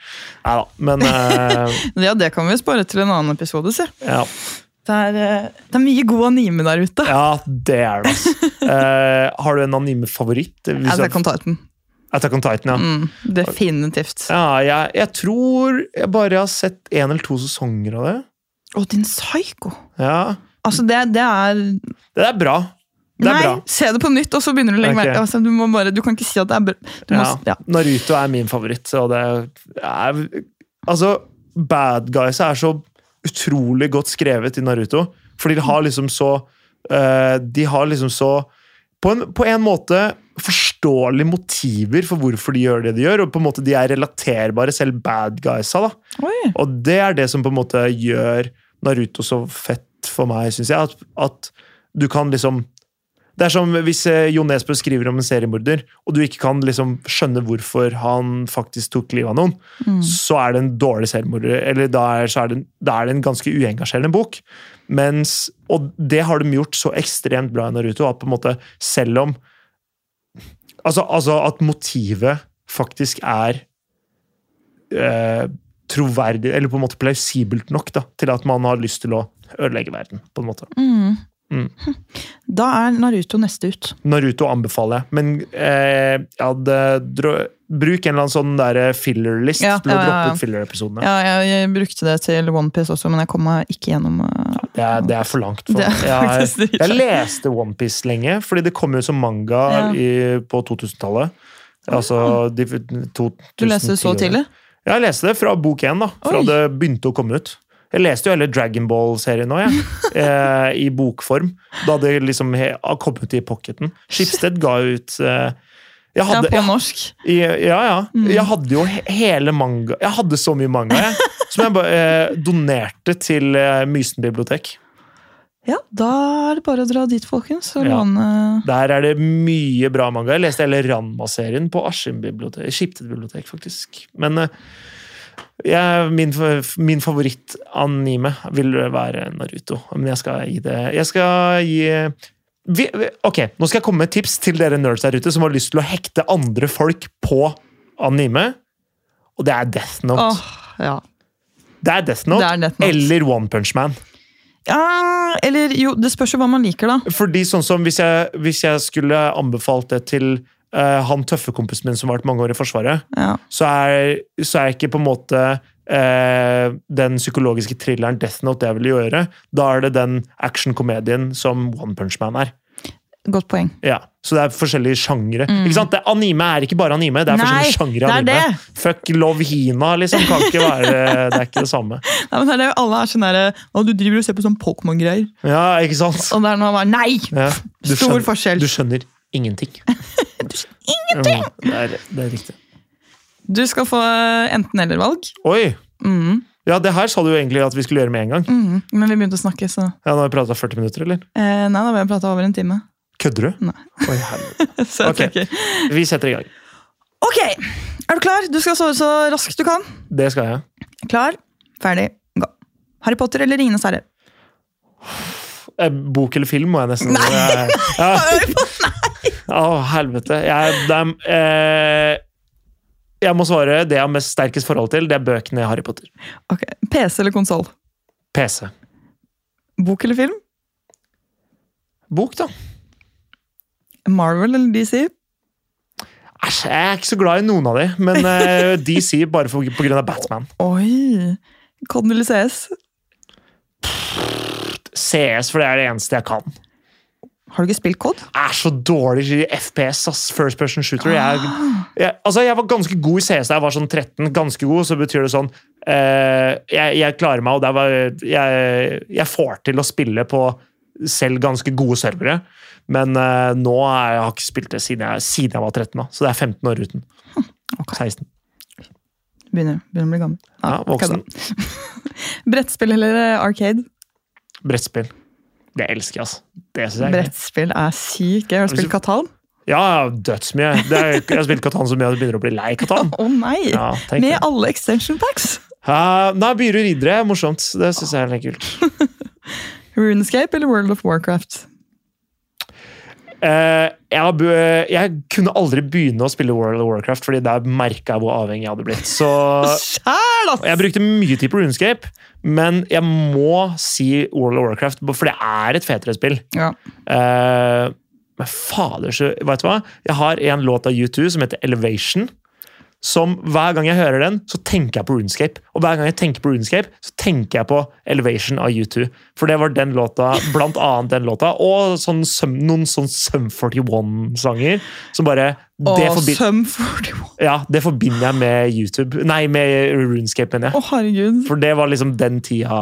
Nei da, men uh, Ja, det kan vi spare til en annen episode, si. ja. Det er, eh, det er mye god anime der ute. ja, det er det. Eh, har du en anime-favoritt? Attack on Titan. Attack on Titan, ja. Mm, definitivt. Ja, jeg, jeg tror jeg bare har sett én eller to sesonger av det. Å, din psycho! Ja, Altså, det, det er Det er bra. Det er Nei, bra. se det på nytt, og så begynner du å legge okay. merke altså, du, må bare, du kan ikke si at det er bra. Du må, Ja. ja. Naruto er min favoritt, og det er Altså, bad guys er så utrolig godt skrevet i Naruto, fordi de har liksom så uh, De har liksom så på en, på en måte forståelige motiver for hvorfor de gjør det de gjør, og på en måte de er relaterbare, selv bad guysa. da. Oi. Og det er det som på en måte gjør Naruto så fett for meg, syns jeg. At, at du kan liksom Det er som hvis Jon Jo Nesbø skriver om en seriemorder, og du ikke kan liksom skjønne hvorfor han faktisk tok livet av noen, Mm. så er det en dårlig seriemorder. Eller da er, så er, det, da er det en ganske uengasjerende bok. Mens, og det har de gjort så ekstremt bra i Naruto, at på en måte selv om Altså, altså at motivet faktisk er eh, troverdig, eller på en måte plausibelt nok da, til at man har lyst til å ødelegge verden. på en måte. Mm. Mm. Da er Naruto neste ut. Naruto anbefaler jeg, men eh, ja, bruk en eller annen sånn der filler-list Ja, til å ja, ja, droppe ut filler-episodene. Ja, jeg, brukte det til OnePiece også, men jeg kom meg ikke gjennom uh, Det, er, det er for langt. For. Er jeg, jeg leste OnePiece lenge, fordi det kom jo som manga i, på 2000-tallet. Altså de, to, Du leste det så tidlig? Ja, jeg leste det fra bok én, da. Fra Oi. det begynte å komme ut. Jeg leste jo hele Dragon Ball-serien nå, jeg. eh, I bokform. Da det liksom kommet kom ut i pocketen. Skipsted ga ut eh, jeg Ja, på norsk. jeg, ja, ja. Mm. Jeg hadde jo hele manga Jeg hadde så mye manga jeg, som jeg bare eh, donerte til eh, Mysen bibliotek. Ja, da er det bare å dra dit, folkens. Og Ja. låne Der er det mye bra manga. Jeg leste hele Ranma-serien på Askim bibliotek. Skiptet bibliotek, faktisk. Men eh, jeg, min, min favoritt-anime vil være Naruto. Men jeg skal gi det Jeg skal gi vi, vi- Ok, nå skal jeg komme med et tips til dere nerds der ute som har lyst til å hekte andre folk på anime. Og det er Death Note. Oh, ja. Det er Death Note, Det er Death Note. eller One Punch Man. ja. Eller jo, det spørs jo hva man liker, da. Fordi sånn som hvis jeg, hvis jeg skulle anbefalt det til eh, han tøffe kompisen min som har vært mange år i Forsvaret, Ja. så er, så er ikke på en måte uh, den psykologiske thrilleren Death Note det jeg vil gjøre. Da er det den action-komedien som One Punch Man er. Godt poeng. Ja, Så det er forskjellige sjangre. Ikke sant? Det, anime er ikke bare anime, det er Mm. Nei, forskjellige sjangre anime. det. Fuck Love Hina, liksom. Kan ikke være, det er ikke det samme. Nei, men det er det, alle er sånn derre Å, du driver og ser på sånn Pokémon-greier. Ja, ikke sant? Og det er noe bare Nei! Ja, Stor skjønner- forskjell. Du skjønner ingenting. ingenting! det, er, det er riktig. Du skal få enten-eller-valg. Oi! Mm. Ja, det her sa du jo egentlig at vi skulle gjøre med en gang. Mm. Men vi begynte å snakke, så Ja, Nå har vi prata 40 minutter, eller? eh, Nei, da har vi prata over en time. Kødder du? Nei. Oi. Så jeg Ok. tenker Vi setter i gang. Ok! Er du klar? Du skal sove så raskt du kan. Det skal jeg. Klar, ferdig, gå. Harry Potter eller Ringenes herre? Eh, Bok eller film, må jeg nesten Nei! Ja. Å, helvete. Jeg, er, eh, jeg må svare det jeg har mest sterkest forhold til. Det er bøkene i Harry Potter. Ok, PC eller konsoll? PC. Bok eller film? Bok, da. Marvel eller DC? Æsj, jeg er ikke så glad i noen av de, men eh, DC bare for, på grunn av Batman. Oi! Codden eller CS? CS, for det er det eneste jeg kan. Har du ikke spilt Cod? er så dårlig i FPS, ass. First person shooter. Jeg, jeg, altså, jeg var ganske god i CS da jeg var sånn 13. Ganske god, så betyr det sånn eh, jeg, jeg klarer meg, og der var, jeg, jeg får til å spille på selv ganske gode servere. Men eh, nå er, jeg har ikke spilt det siden jeg, siden jeg var 13, da. så det er 15 år uten. Okay. 16. Begynner, begynner å bli gammel. Ja, voksen. Brettspill eller eh, arcade? Brettspill. Det elsker jeg, altså. Det synes jeg. Brettspill er sykt gøy. Har du spilt Katan? Ja, dødsmye. Jeg har spilt Katan så mye at jeg begynner å bli lei Katan. Å nei! Ja, Med det. alle extension packs! Uh, nei, Byrud riddere er morsomt. Det syns jeg er litt kult. Runescape eller World of Warcraft? Eh, jeg, jeg kunne aldri begynne å spille World of Warcraft, fordi der merka jeg hvor avhengig jeg hadde blitt. Så jeg brukte mye tid på Runescape, men jeg må si World of Warcraft, for det er et fetere spill. Ja. Uh, men fader, så Vet du hva? Jeg har en låt av U2 som heter Elevation. Som Hver gang jeg hører den, så tenker jeg på Runescape. Og hver gang jeg tenker på Runescape, så tenker jeg på Elevation av U2. For det var den låta, blant annet den låta, og sånn, noen sånn Sum 41-sanger. Som bare det, Åh, Sum 41. ja, det forbinder jeg med YouTube. Nei, med Runescape, mener Å, Åh, herregud. For det var liksom den tida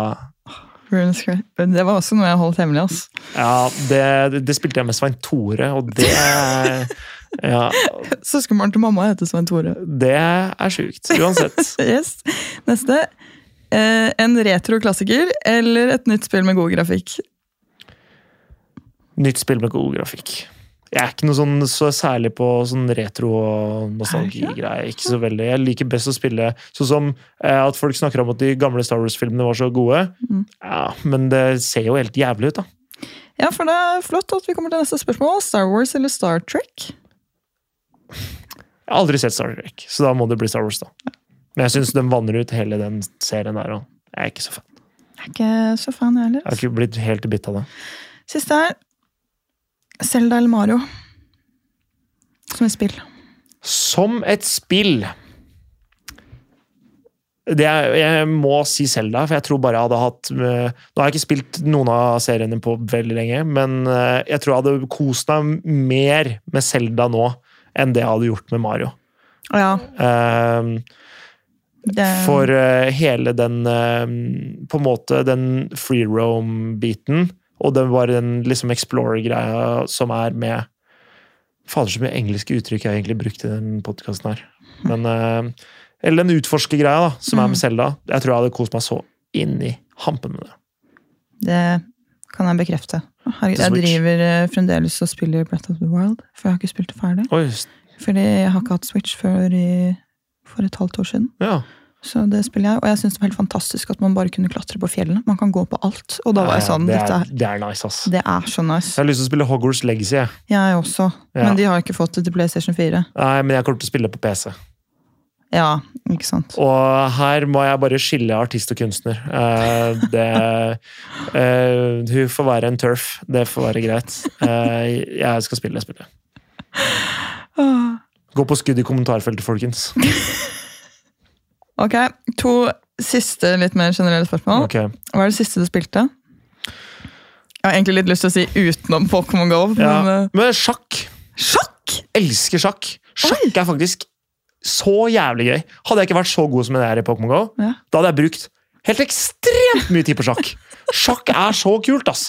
Runescape. Det var også noe jeg holdt hemmelig. ass. Ja, det, det spilte jeg med Svein Tore, og det Ja, Søskenbarn til mamma heter Svein Tore. det er sjukt. Uansett. Yes. Neste. Eh, en retro-klassiker eller et nytt spill med god grafikk? Nytt spill med god grafikk. Jeg er ikke noe sånn så særlig på sånn retro og nostalgigreier. Ikke så veldig. Jeg liker best å spille sånn som eh, at folk snakker om at de gamle Star Wars-filmene var så gode. Mm. Ja, Men det ser jo helt jævlig ut, da. Ja, for det er flott at vi kommer til neste spørsmål. Star Wars eller Star Trek? Jeg har aldri sett Star Trek, så da må det bli Star Wars, da. Men jeg syns den vanner ut hele den serien der, og jeg er ikke så fan. Jeg er ikke så fan, jeg Jeg har ikke blitt helt bitt av det. Siste er Selda eller Mario? Som et spill. Som et spill det er, Jeg må si Selda, for jeg tror bare jeg hadde hatt eh, Nå har jeg ikke spilt noen av seriene på veldig lenge, men eh, jeg tror jeg hadde kost meg mer med Selda nå enn det jeg hadde gjort med Mario. Ja, Um, det, For uh, hele den uh, På en måte den free roam-biten, og den var den liksom explorer-greia som er med Fader, så mye engelske uttrykk jeg har egentlig brukt i den podkasten her. Men uh, Eller den utforskergreia som er med Mm. Selda. Jeg tror jeg hadde kost meg så inn i hampen med det. det kan jeg bekrefte. Herregud, jeg driver eh, fremdeles og spiller Breath of the Wild, for jeg har ikke spilt det ferdig. Oi, Fordi jeg har ikke hatt Switch før i, for et halvt år siden. ja. Så det spiller jeg, og jeg syns det var helt fantastisk at man bare kunne klatre på fjellene. Man kan gå på alt. Og da var jeg sånn, det, er, er, det er nice, ass. det er så Jeg har lyst til å spille Hogwarts Legacy. Jeg. Jeg også. Ja. Men de har ikke fått det til PlayStation 4. Nei, men jeg kommer til å spille på PC. Ja, ikke sant. Og her må jeg bare skille artist og kunstner. Uh, det uh, Hun får være en turf. Det får være greit. Uh, jeg skal spille det spillet. Gå på skudd i kommentarfeltet, folkens. Ok, to siste litt mer generelle spørsmål. Okay. Hva er det siste du spilte? Jeg har egentlig litt lyst til å si utenom Pokémon GO. Men, ja. Men sjakk! sjakk! Elsker sjakk. Sjakk er faktisk så jævlig gøy. Hadde jeg ikke vært så god som jeg er i Pokémon GO, Ja. da hadde jeg brukt helt ekstremt mye tid på sjakk. Sjakk er så kult, ass.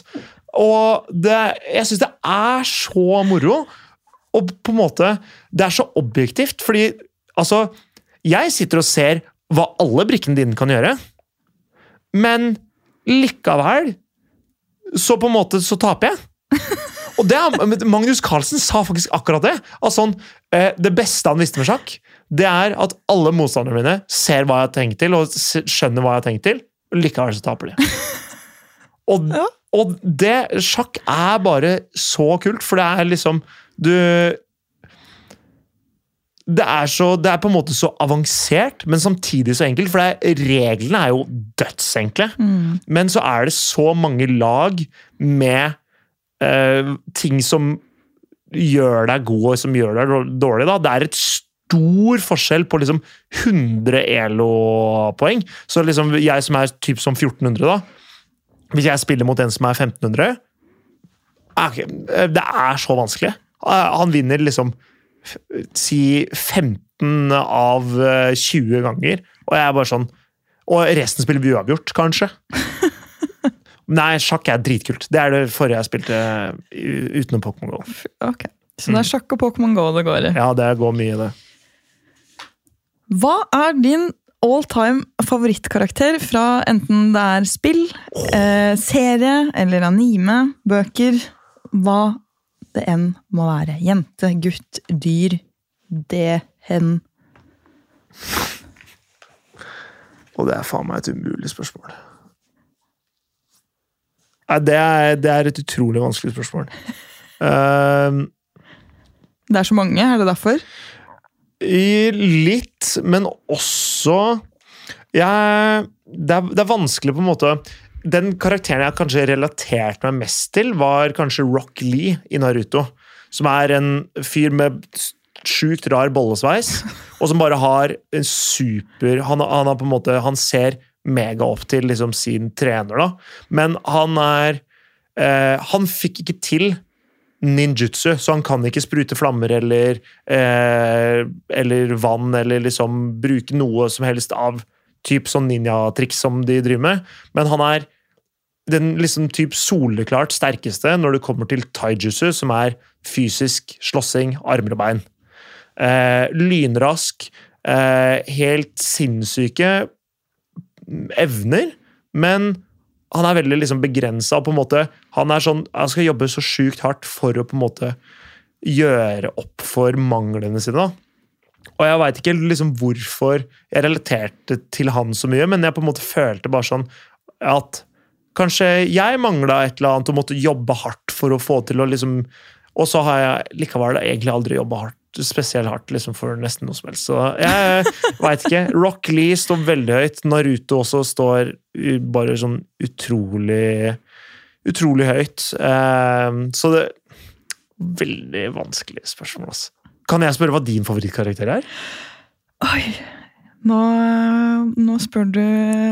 Og det, jeg syns det er så moro. Og på en måte Det er så objektivt, fordi altså Jeg sitter og ser hva alle brikkene dine kan gjøre, men likevel så på en måte så taper jeg. Og det Magnus Carlsen sa faktisk akkurat det. At sånn, eh, det beste han visste med sjakk, det er at alle motstanderne mine ser hva jeg har tenkt til, og skjønner hva jeg har tenkt til. og Likevel så taper de. Og, Ja. og det Sjakk er bare så kult, for det er liksom Du det er, så, det er på en måte så avansert, men samtidig så enkelt. For det er, reglene er jo dødsenkle. Mm. Men så er det så mange lag med eh, ting som gjør deg god, og som gjør deg dårlig. Da. Det er et stor forskjell på liksom 100 ELO-poeng. Så liksom jeg som er typ som 1400, da Hvis jeg spiller mot en som er 1500 okay, eh, Det er så vanskelig. Eh, Han vinner liksom si 15 av eh, 20 ganger, og jeg er bare sånn og resten spiller vi uavgjort, kanskje. Nei, sjakk er dritkult. Det er det forrige jeg spilte utenom Pokémon GO. Okay. Så det er sjakk og Pokémon GO det går i. Ja, det går mye i det. Hva er din all time favorittkarakter fra enten det er spill, eh, serie eller anime, bøker, hva det enn må være. Jente, gutt, dyr, det, hen. Og det er faen meg et umulig spørsmål. Nei, det er, det er et utrolig vanskelig spørsmål. Uh, Det er så mange, er det derfor? Litt, men også jeg, det, er, det er vanskelig på en måte Den karakteren jeg kanskje relaterte meg mest til, var kanskje Rock Lee i Naruto. Som er en fyr med sjukt rar bollesveis, og som bare har en super Han, han har på en måte Han ser mega opp til liksom sin trener, da. Men han er eh, Han fikk ikke til ninjutsu, så han kan ikke sprute flammer eller eh, eller vann, eller liksom bruke noe som helst av typ sånn ninjatriks som de driver med. Men han er den liksom typ soleklart sterkeste når det kommer til taijutsu, som er fysisk slåssing, armer og bein. Eh, lynrask, eh, helt sinnssyke evner, men han er veldig liksom begrensa. Han er sånn, han skal jobbe så sjukt hardt for å på en måte gjøre opp for manglene sine. Og jeg veit ikke liksom hvorfor jeg relaterte til han så mye, men jeg på en måte følte bare sånn at kanskje jeg mangla et eller annet og måtte jobbe hardt for å få til å liksom Og så har jeg likevel egentlig aldri jobba hardt, spesielt hardt liksom for nesten noe som helst. Så jeg veit ikke. Rock Lee står veldig høyt. Naruto også står bare sånn utrolig Utrolig høyt. Eh, så det Veldig vanskelig spørsmål, altså. Kan jeg spørre hva din favorittkarakter er? Oi, nå, nå spør, du,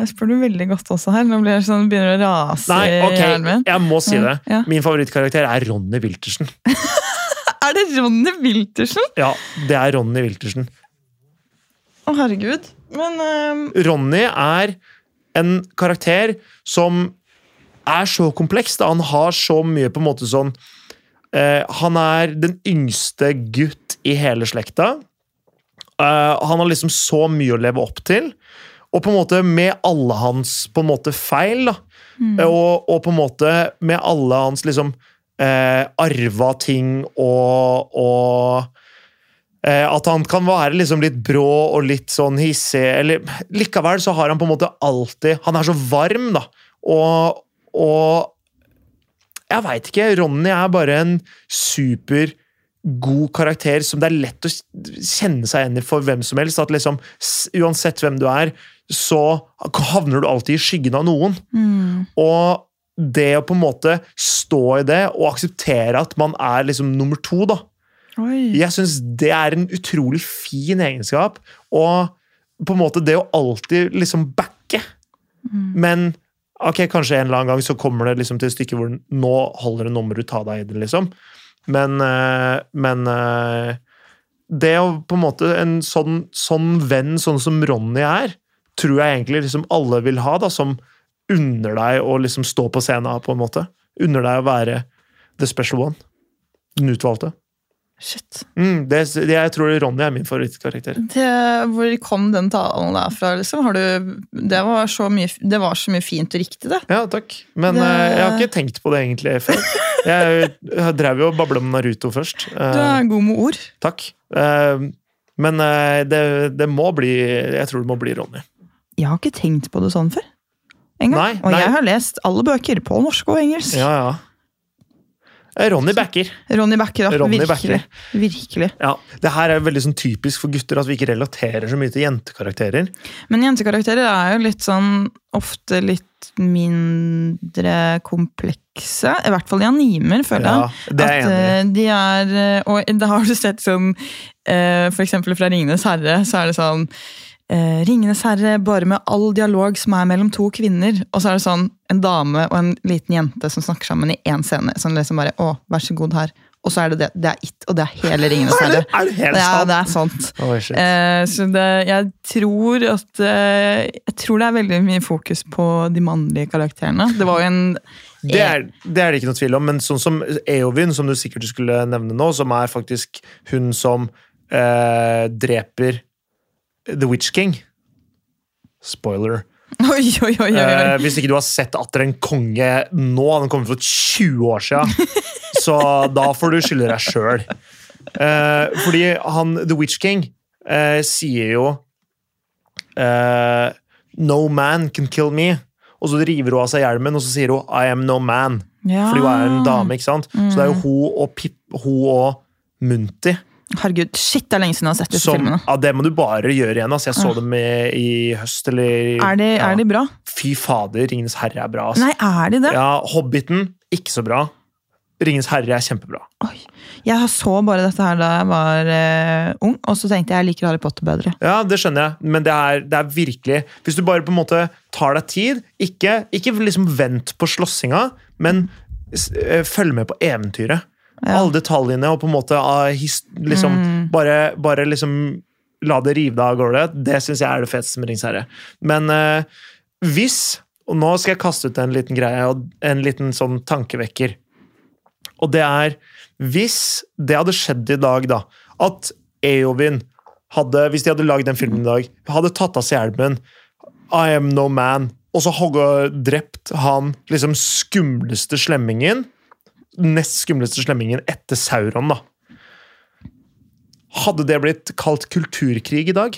spør du veldig godt også her. Nå blir jeg sånn, begynner å rase Nei, i hjernen min. jeg må si det. Ja. Min favorittkarakter er Ronny Wiltersen. Er det Ronny Wiltersen? Ja, det er Ronny Wiltersen. Å, herregud. Men ehm, Ronny er en karakter som er så kompleks. Da. Han har så mye på en måte sånn uh, Han er den yngste gutt i hele slekta. Uh, han har liksom så mye å leve opp til. Og på en måte med alle hans på en måte feil, da. Og, og på en måte med alle hans liksom eh, arva ting og, og Eh, At han kan være liksom litt brå og litt sånn hissig. eller Likevel så har han på en måte alltid Han er så varm, da. Og, og Jeg veit ikke. Ronny er bare en super god karakter som det er lett å kjenne seg igjen i for hvem som helst. At liksom, uansett hvem du er, så havner du alltid i skyggen av noen. mm, Og det å på en måte stå i det og akseptere at man er liksom nummer to, da. Oi. Jeg syns det er en utrolig fin egenskap. Og på en måte det å alltid liksom backe. Men ok, kanskje en eller annen gang så kommer det liksom til et stykke hvor nå holder det, nå må du ta deg i det, liksom. Men, eh, men eh, det å på en måte En sånn, sånn venn, sånn som Ronny er, tror jeg egentlig liksom alle vil ha, da, som unner deg å liksom stå på scenen, på en måte. Unner deg å være the special one. Den utvalgte. Shit. Mm, det, jeg tror Ronny er min favorittkarakter. Det, hvor kom den talen der fra? Liksom? Har du, det, var så mye, det var så mye fint og riktig, det. Ja, takk. Men Det- eh, jeg har ikke tenkt på det egentlig før. Jeg, jeg drev jo og babla om Naruto først. Du Eh, er god med ord. takk. Eh, men det, det må bli Jeg tror det må bli Ronny. Jeg har ikke tenkt på det sånn før. En gang. Nei, og nei. jeg har lest alle bøker på norsk og engelsk. Ja, ja. Eh, Ronny backer. Ronny Backer, da. Ronny virkelig. Virkelig. Ja, det her er veldig sånn typisk for gutter at vi ikke relaterer så mye til jentekarakterer. Men jentekarakterer er jo litt sånn ofte litt mindre komplekse. I hvert fall i animer, føler jeg. Ja, det er At enig eh, de er eh, Og da har du sett sånn For eksempel fra Ringenes herre, så er det sånn eh, Ringenes herre bare med all dialog som er mellom to kvinner. Og så er det sånn en dame og en liten jente som snakker sammen i én scene. Sånn liksom bare, å, vær så god her. Og så er det det. Det er it, og det er hele Ringenes Er det, er det helt Ja, sant? det er sant. Eh, så det, jeg tror at eh, Jeg tror det er veldig mye fokus på de mannlige karakterene. Det var jo en Det er, det er det ikke noe tvil om, men sånn som Eowyn, som du sikkert skulle nevne nå, som er faktisk hun som eh, dreper The Witch King. Spoiler. Oi, oi, oi! Eh, hvis ikke du har sett Atter en konge nå, den kommer for 20 år siden, så da får du skylde deg sjøl. fordi han The Witch King eh, sier jo eh, No man can kill me. Og så river hun av seg hjelmen og så sier hun I am no man. Ja. Fordi hun er en dame. ikke sant? Så det er jo Mm. hun og, Pip, hun og Munti Herregud, shit, det er lenge siden jeg har sett disse som filmene. ja, Det må du bare gjøre igjen. Altså. Jeg så dem i, i høst. Eller, Er de, ja. er de bra? Fy fader, Ringenes herre er bra. Altså. Nei, er de det? Ja, Hobbiten, ikke så bra. Ringens herre er kjempebra. Oi. Jeg så bare dette her da jeg var uh, ung, og så tenkte jeg jeg liker Harry Potter bedre. Ja, det skjønner jeg, men det er, det er virkelig Hvis du bare på en måte tar deg tid, ikke, ikke liksom vent på slåssinga, men eh, følg med på eventyret. Ja. Alle detaljene, og på en måte ah, liksom, bare, bare liksom la det rive deg av gårde. Det syns jeg er det feteste med Ringens herre. Men eh, hvis Og nå skal jeg kaste ut en liten greie, og en liten sånn tankevekker. Og det er Hvis det hadde skjedd i dag, da, at Eovin hadde, hvis de hadde lagd den filmen i dag, hadde tatt av seg hjelmen I am no man, og så hadde drept han liksom skumleste slemmingen Nest skumleste slemmingen etter Sauron, da. Hadde det blitt kalt kulturkrig i dag?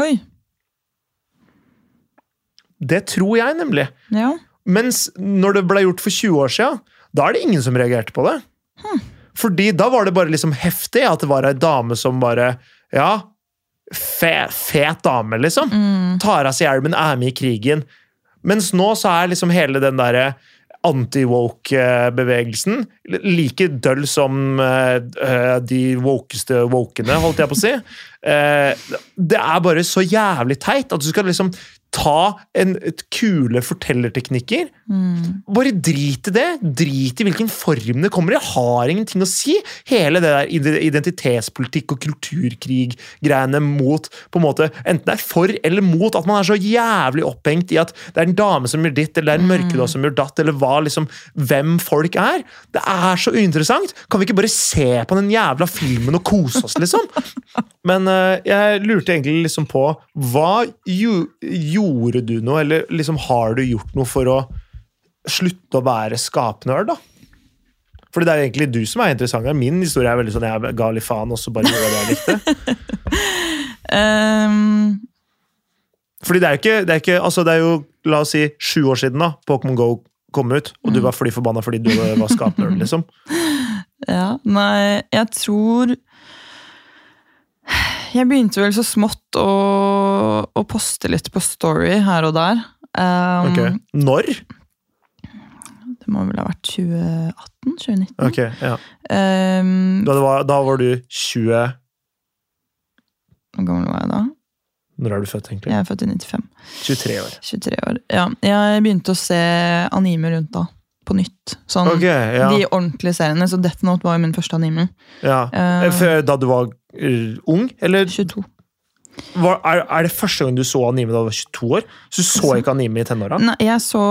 Oi, Det tror jeg nemlig. ja. Mens når det ble gjort for 20 år siden, da er det ingen som reagerte på det. Fordi da var det bare liksom heftig at det var ei dame som bare Ja, fe, fet dame, liksom. Tar av seg hjelmen, er med i krigen. Mens nå så er liksom hele den derre anti-woke-bevegelsen like døll som eh, de wokeste wokene, holdt jeg på å si. Uh, det er bare så jævlig teit at du skal liksom ta en, et kule fortellerteknikker. Bare drit i det. Drit i hvilken form det kommer i. Har ingenting å si. Hele det der identitetspolitikk og kulturkrig-greiene mot på en måte, Enten det er for eller mot at man er så jævlig opphengt i at det er en dame som gjør ditt, eller det er en mørkeda som gjør datt, eller hva liksom, hvem folk er. Det er så uinteressant. Kan vi ikke bare se på den jævla filmen og kose oss, liksom? Men uh, jeg lurte egentlig liksom på Hva jo, gjorde du noe, eller liksom har du gjort noe for å slutte å være skapnerd, da? Fordi det er egentlig du som er interessant. her. Min historie er veldig sånn jeg ga litt faen, og så bare gjorde jeg det jeg likte. um... Fordi det er jo ikke, det er ikke altså det er jo, la oss si, sju år siden da Pokémon Go kom ut, og du var fly forbanna fordi du var skapnerd, liksom. ja, nei, jeg tror Jeg begynte vel så smått å, å poste litt på Story her og der. Um, Ok. Når? Det må vel ha vært 2018-2019. Ok, ja. Um, Da, det var, da var du 20 hvor gammel var jeg da? Når er du født, egentlig? Jeg er født i 95. 23 år. 23 år. Ja, jeg begynte å se anime rundt da. På nytt. Sånn, okay, ja. De ordentlige seriene. Så Death Note var jo min første anime. ja. Uh, da du var uh, ung? Eller 22. var, er, er det første gang du så anime da du var 22 år? Så du så ikke anime i tenåra? Nei, jeg så,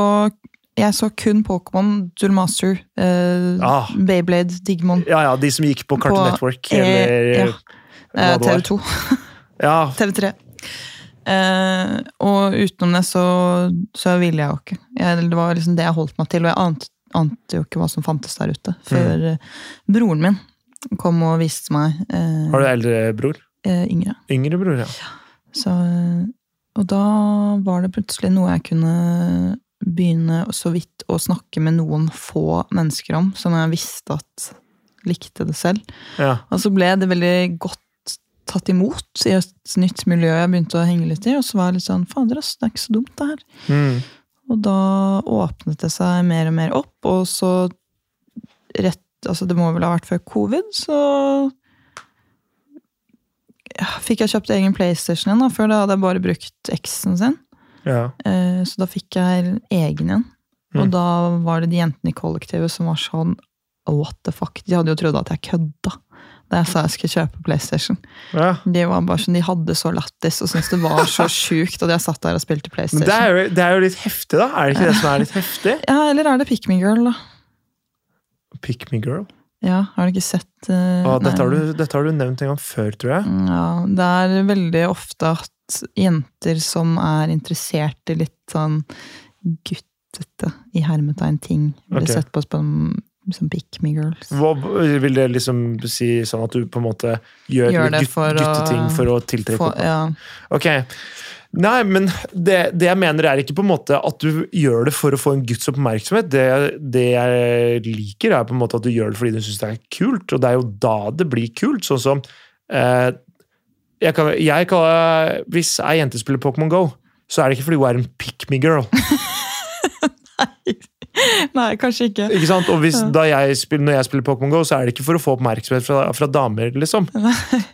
jeg så kun Pokémon, Duel Master, eh, Ah. Beyblade, Digimon. Ja, ja, de som gikk på Cartoon På- Network, eh, eller Eh, ja. TV2. Ja, TV3. Eh, og utenom det så, så ville jeg jo ikke. Jeg, det var liksom det jeg holdt meg til, og jeg ante, ante jo ikke hva som fantes der ute. Før mm. broren min kom og viste meg eh, Har du eldre bror? Eh, yngre. Yngre bror, ja. Så, og da var det plutselig noe jeg kunne begynne så vidt å snakke med noen få mennesker om, som jeg visste at likte det selv. ja. Og så ble det veldig godt tatt imot i et nytt miljø jeg begynte å henge litt i, og så var jeg litt sånn fader, ass, det er ikke så dumt, det her. Mm. Og da åpnet det seg mer og mer opp, og så rett Altså, det må vel ha vært før covid, så ja, fikk jeg kjøpt egen PlayStation igjen. da, Før da hadde jeg bare brukt X-en sin. ja. Eh, Så da fikk jeg egen igjen. Og Mm. da var det de jentene i kollektivet som var sånn What the fuck? De hadde jo trodd at jeg kødda da jeg sa jeg skulle kjøpe PlayStation. ja. De var bare sånn, de hadde så lættis og syntes det var så sjukt at jeg satt der og spilte Men PlayStation. det er, jo, det er jo litt heftig, da. Er det ikke det som er litt heftig? Ja, Eller er det Pick Me Girl, da? Pick me girl. Ja, Har du ikke sett uh, ah, dette, har du, dette har du nevnt en gang før, tror jeg. Ja, Det er veldig ofte at jenter som er interessert i litt sånn guttete, i hermetegn, ting, blir okay. sett på som, som Pick Me Girls. Hva, vil det liksom si sånn at du på en måte gjør, Gjør det gutt, for å- gutteting for å tiltrekke opp? ja. Ok. Nei, men det, det jeg mener er ikke på en måte at du gjør det for å få en guds oppmerksomhet. Det, det jeg liker, er på en måte at du gjør det fordi du syns det er kult, og det er jo da det blir kult. Sånn som eh, jeg kan, jeg kan, Hvis ei jente spiller Pokémon Go, så er det ikke fordi hun er en pick me girl. Nei, kanskje ikke. Ikke sant? Og hvis, da jeg spiller, når jeg spiller Pokémon Go, så er det ikke for å få oppmerksomhet fra, fra damer, liksom.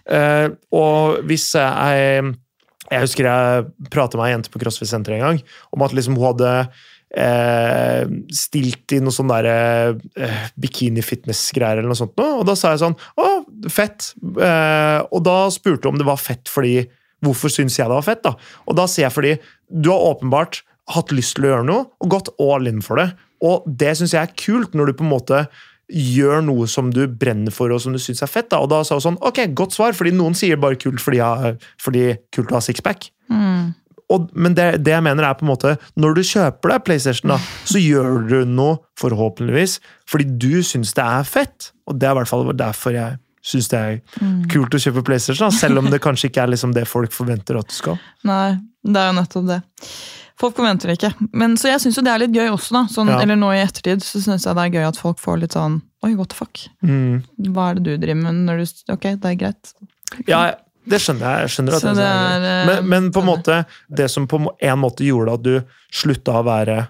Eh, og hvis jeg Jeg husker jeg prata med ei jente på CrossFit-senteret en gang om at liksom hun hadde eh, stilt i noe sånn eh, bikini-fitness-greier eller noe sånt og da sa jeg sånn Å, fett! Eh, og da spurte hun om det var fett fordi Hvorfor syns jeg det var fett? da? Og da sier jeg fordi du har åpenbart hatt lyst til å gjøre noe og gått all in for det. Og det syns jeg er kult, når du på en måte gjør noe som du brenner for og som du syns er fett. da. Og da sa hun sånn Ok, godt svar, fordi noen sier bare kult fordi, jeg, fordi kult å ha sixpack. Mm. Og, men det, det jeg mener er på en måte Når du kjøper deg PlayStation, da, så gjør du noe, forhåpentligvis, fordi du syns det er fett. Og det er i hvert fall derfor jeg syns det er Mm. kult å kjøpe PlayStation. Da, selv om det kanskje ikke er liksom det folk forventer at du skal. Nei, det er jo nettopp det. Folk forventer det ikke. Men, så jeg syns jo det er litt gøy også, da. Sånn, Ja. Eller nå i ettertid så syns jeg det er gøy at folk får litt sånn Oi, what the fuck? Mm. Hva er det du driver med når du Ok, det er greit. Ja, det skjønner jeg. jeg skjønner det er, er, eh, men, men på en sånn måte, det som på en måte gjorde at du slutta å være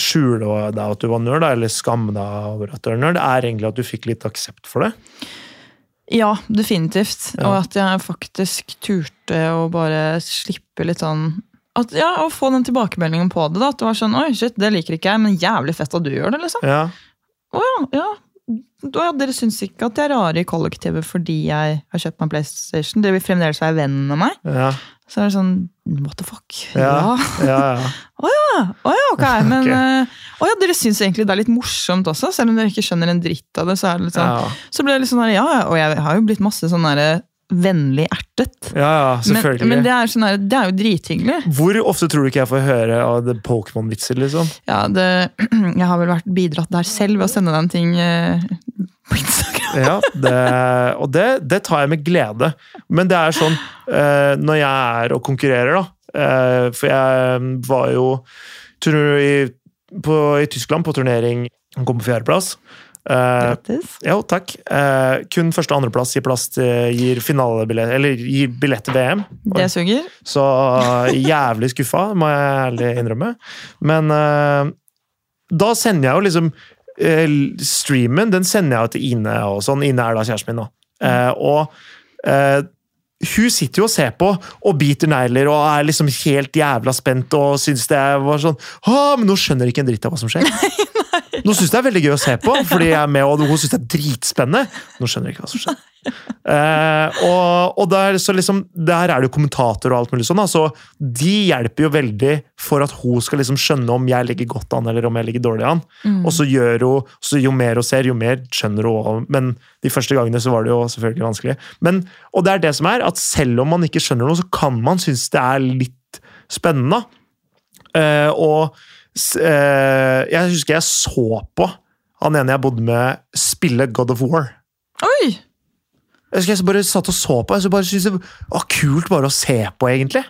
Skjule deg at du var nerd, eller skamme deg over at du er nerd, er egentlig at du fikk litt aksept for det. Ja, definitivt. Ja. Og at jeg faktisk turte å bare slippe litt sånn at, ja, Å få den tilbakemeldingen på det. da, At det var sånn Oi, shit, det liker ikke jeg, men jævlig fett at du gjør det, liksom. Ja, Å ja, ja. Å ja, dere syns ikke at jeg er rare i kollektivet fordi jeg har kjøpt meg PlayStation? Dere vil fremdeles være vennen med meg? ja, Så er det sånn What the fuck? Ja. ja. ja. Å ja, ok. Men okay. eh, å ja, dere syns egentlig det er litt morsomt også, selv om dere ikke skjønner en dritt av det. Så er det litt sånn, så ble det litt sånn her, ja, og jeg har jo blitt masse sånn der vennlig ertet. ja, ja Men, selvfølgelig. men det er, sånn her, det er jo drithyggelig. Hvor ofte tror du ikke jeg får høre av Pokémon-vitser, liksom? Ja, det, jeg har vel vært bidratt der selv ved å sende deg en ting eh, på Instagram. Ja, det, og det, det tar jeg med glede. Men det er sånn eh, når jeg er og konkurrerer, da eh, For jeg var jo i, på, i Tyskland på turnering. Kom på fjerdeplass. Grattis. jo, takk. Uh, kun første- og andreplass gir, plass til, gir finalebillett Eller gir billett til VM. Det suger. Så jævlig skuffa, må jeg ærlig innrømme. Men da sender jeg jo liksom Streamen den sender jeg jo til Ine og sånn. Ine er da kjæresten min. Eh, og hun sitter jo og ser på og biter negler og er liksom helt jævla spent og syns det var sånn Men nå skjønner ikke en dritt av hva som skjer. Nå syns det er veldig gøy å se på, fordi jeg er med, og hun syns det er dritspennende. Nå skjønner jeg ikke hva som skjer. Eh, og, og der, så liksom, der er det jo kommentatorer og alt mulig sånn. så de hjelper jo veldig for at hun skal liksom skjønne om jeg ligger godt an eller om jeg ligger dårlig an. Mm. Og så gjør hun, så jo mer hun ser, jo mer skjønner hun. Men de første gangene så var det jo selvfølgelig vanskelig. Men, og det er det som er, at selv om man ikke skjønner noe, så kan man synes det er litt spennende. Eh, og jeg husker jeg så på han ene jeg bodde med, spille God of War. Oi! Jeg husker jeg bare satt og så på. Jeg bare syntes det var kult bare å se på, egentlig.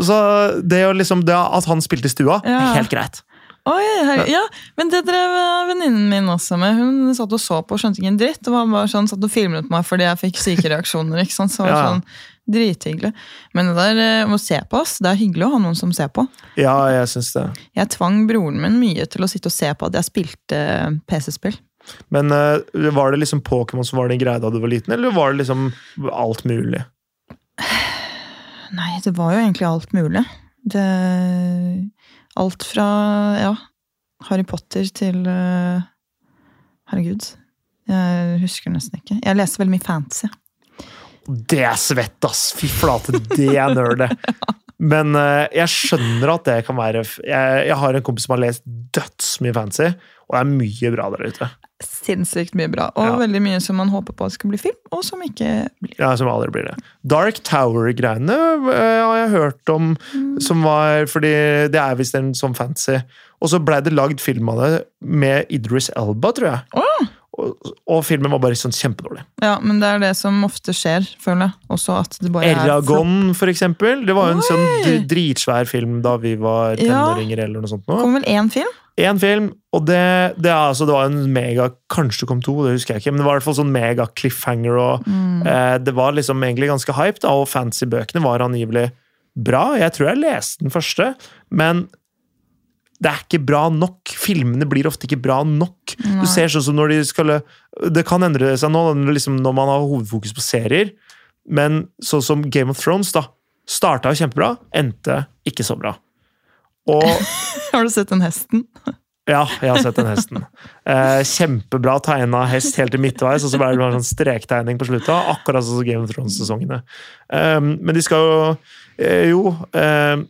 Så det, liksom, det at han spilte i stua, Ja. helt greit. Oi, her, ja, men det drev eh, venninnen min også med. Hun satt og så på og skjønte ikke en dritt. Og var bare sånn, satt og filmet meg fordi jeg fikk syke reaksjoner. ikke sant? Så var Ja. sånn Drithyggelig. Men det der eh, å se på oss, det er hyggelig å ha noen som ser på. Ja, jeg synes det. Jeg tvang broren min mye til å sitte og se på at jeg spilte eh, PC-spill. Men eh, var det liksom Pokémon som var din greie da du var liten, eller var det liksom alt mulig? Nei, det var jo egentlig alt mulig. Det, alt fra ja, Harry Potter til Herregud. Jeg husker nesten ikke. Jeg leser veldig mye fantasy. Det er svett, ass! Fy flate, det er nerdet! Men uh, jeg skjønner at det kan være Jeg, jeg har en kompis som har lest dødsmye fancy, og det er mye bra der ute. Sinnssykt mye bra. Og Ja. veldig mye som man håper på skal bli film, og som ikke blir. Ja, Som aldri blir det. Dark Tower-greiene uh, har jeg hørt om, som var Fordi det er visst en sånn fancy. Og så blei det lagd film av det med Idris Elba, tror jeg. Åh! Og, og filmen var bare sånn kjempedårlig. Ja, men det er det som ofte skjer, føler jeg. Også at det bare er. Eragon, for eksempel. Det var jo en sånn dritsvær film da vi var Ja. eller noe sånt. nå. Kom vel én film? Én film, og det, det, er, altså, det var en mega Kanskje det kom to, det husker jeg ikke, men det var i hvert fall sånn mega cliffhanger. og Mm. eh, Det var liksom egentlig ganske hype, da, og fancy-bøkene var angivelig bra. Jeg tror jeg leste den første, men det er ikke bra nok. Filmene blir ofte ikke bra nok. Nei. Du ser sånn som når de skal Det kan endre seg nå liksom når man har hovedfokus på serier, men sånn som Game of Thrones, da. Starta jo kjempebra, endte ikke så bra. Og Har du sett den hesten? ja, jeg har sett den hesten. Eh, kjempebra tegna hest helt til midtveis, og så ble det bare sånn strektegning på slutta. Akkurat sånn som Game of Thrones-sesongene. Eh, men de skal jo eh, Jo eh,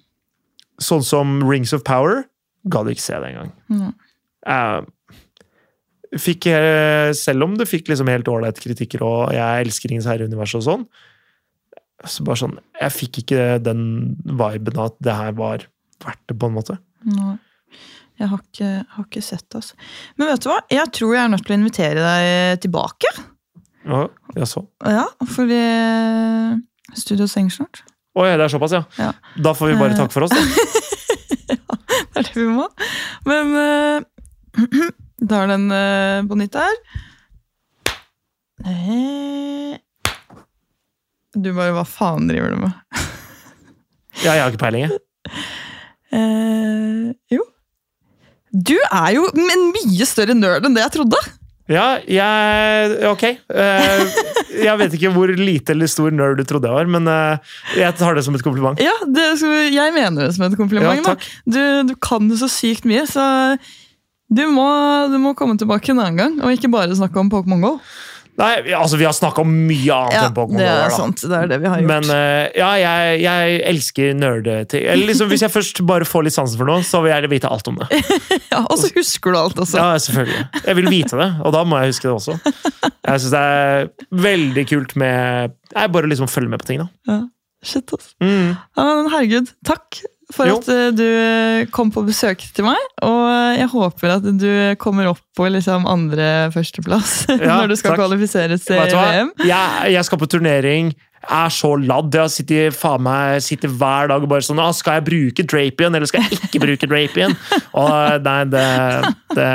Sånn som Rings of Power gadd ikke se det engang. Mm. Eh, fikk, selv om det fikk liksom helt ålreite kritikker, og jeg elsker Ringens herre-universet og sånn, så bare sånn Jeg fikk ikke den viben at det her var verdt det, på en måte. Nei. Jeg har ikke, har ikke sett det. Altså. Men vet du hva? Jeg tror jeg er nødt til å invitere deg tilbake. Ja, jeg så. Ja, fordi Studio stenger snart. Oi, det er såpass, ja. Ja. Da får vi bare Eh. takke for oss, da. Det er det vi må. Men uh, da er den uh, på nytt her. Eh, Du bare Hva faen driver du med? Ja, jeg har ikke peiling, jeg. Uh, jo. Du er jo en mye større nerd enn det jeg trodde! Ja, jeg Ok. Eh, jeg vet ikke hvor lite eller stor nerd du trodde jeg var, men eh, jeg tar det som et kompliment. Ja, det, Jeg mener det som et kompliment. Ja. Du, du kan det så sykt mye, så du må, du må komme tilbake en annen gang, og ikke bare snakke om Pokémon GO. Nei, altså, vi har snakka om mye annet Ja, enn Pokémon. det er sant. Det er det vi har gjort. Men uh, ja, jeg, jeg elsker nerdeting. Eller liksom, hvis jeg først bare får litt sansen for noe, så vil jeg vite alt om det. ja, og så husker du alt også. Ja, selvfølgelig. Jeg vil vite det, og da må jeg huske det også. Jeg syns det er veldig kult med Jeg bare liksom følger med på ting, da. Ja. Shit, altså. Mm. Ja, herregud, takk for Jo. at eh, du kom på besøk til meg. Og jeg håper at du kommer opp på liksom andre førsteplass Ja, når du skal takk. kvalifiseres til? VM. Jeg, jeg skal på turnering. Er så ladd. Jeg sitter, faen meg, sitter hver dag og bare sånn ah, Skal jeg bruke Drapion, eller skal jeg ikke bruke Drapion? Og nei, det, det,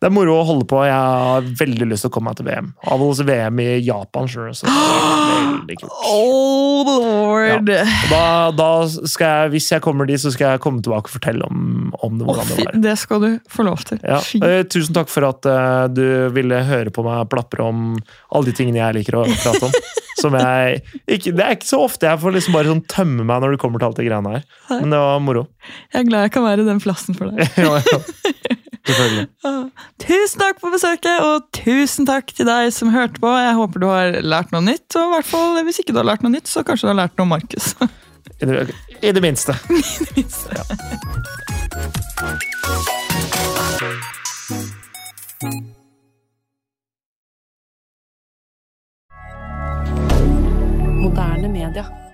det er moro å holde på. Jeg har veldig lyst til å komme meg til VM. Avholdes VM i Japan, sjøl. Sure, veldig kult. Oh lord! Ja. Da, da skal jeg, hvis jeg kommer dit, så skal jeg komme tilbake og fortelle om, om det. Hvordan fy, det var. det skal du få lov til. Ja. Eh, tusen takk for at uh, du ville høre på meg plapre om alle de tingene jeg liker å prate om. Som jeg, ikke, det er ikke så ofte jeg får liksom bare sånn tømme meg når det kommer til alt det greiene her. Men det var moro. Jeg er glad jeg kan være den plassen for deg. ja, ja. Tusen takk for besøket, og tusen takk til deg som hørte på. Jeg håper du har lært noe nytt, og i hvert fall hvis ikke du har lært noe nytt, så kanskje du har lært noe om Markus. I det, I det minste. Moderne media.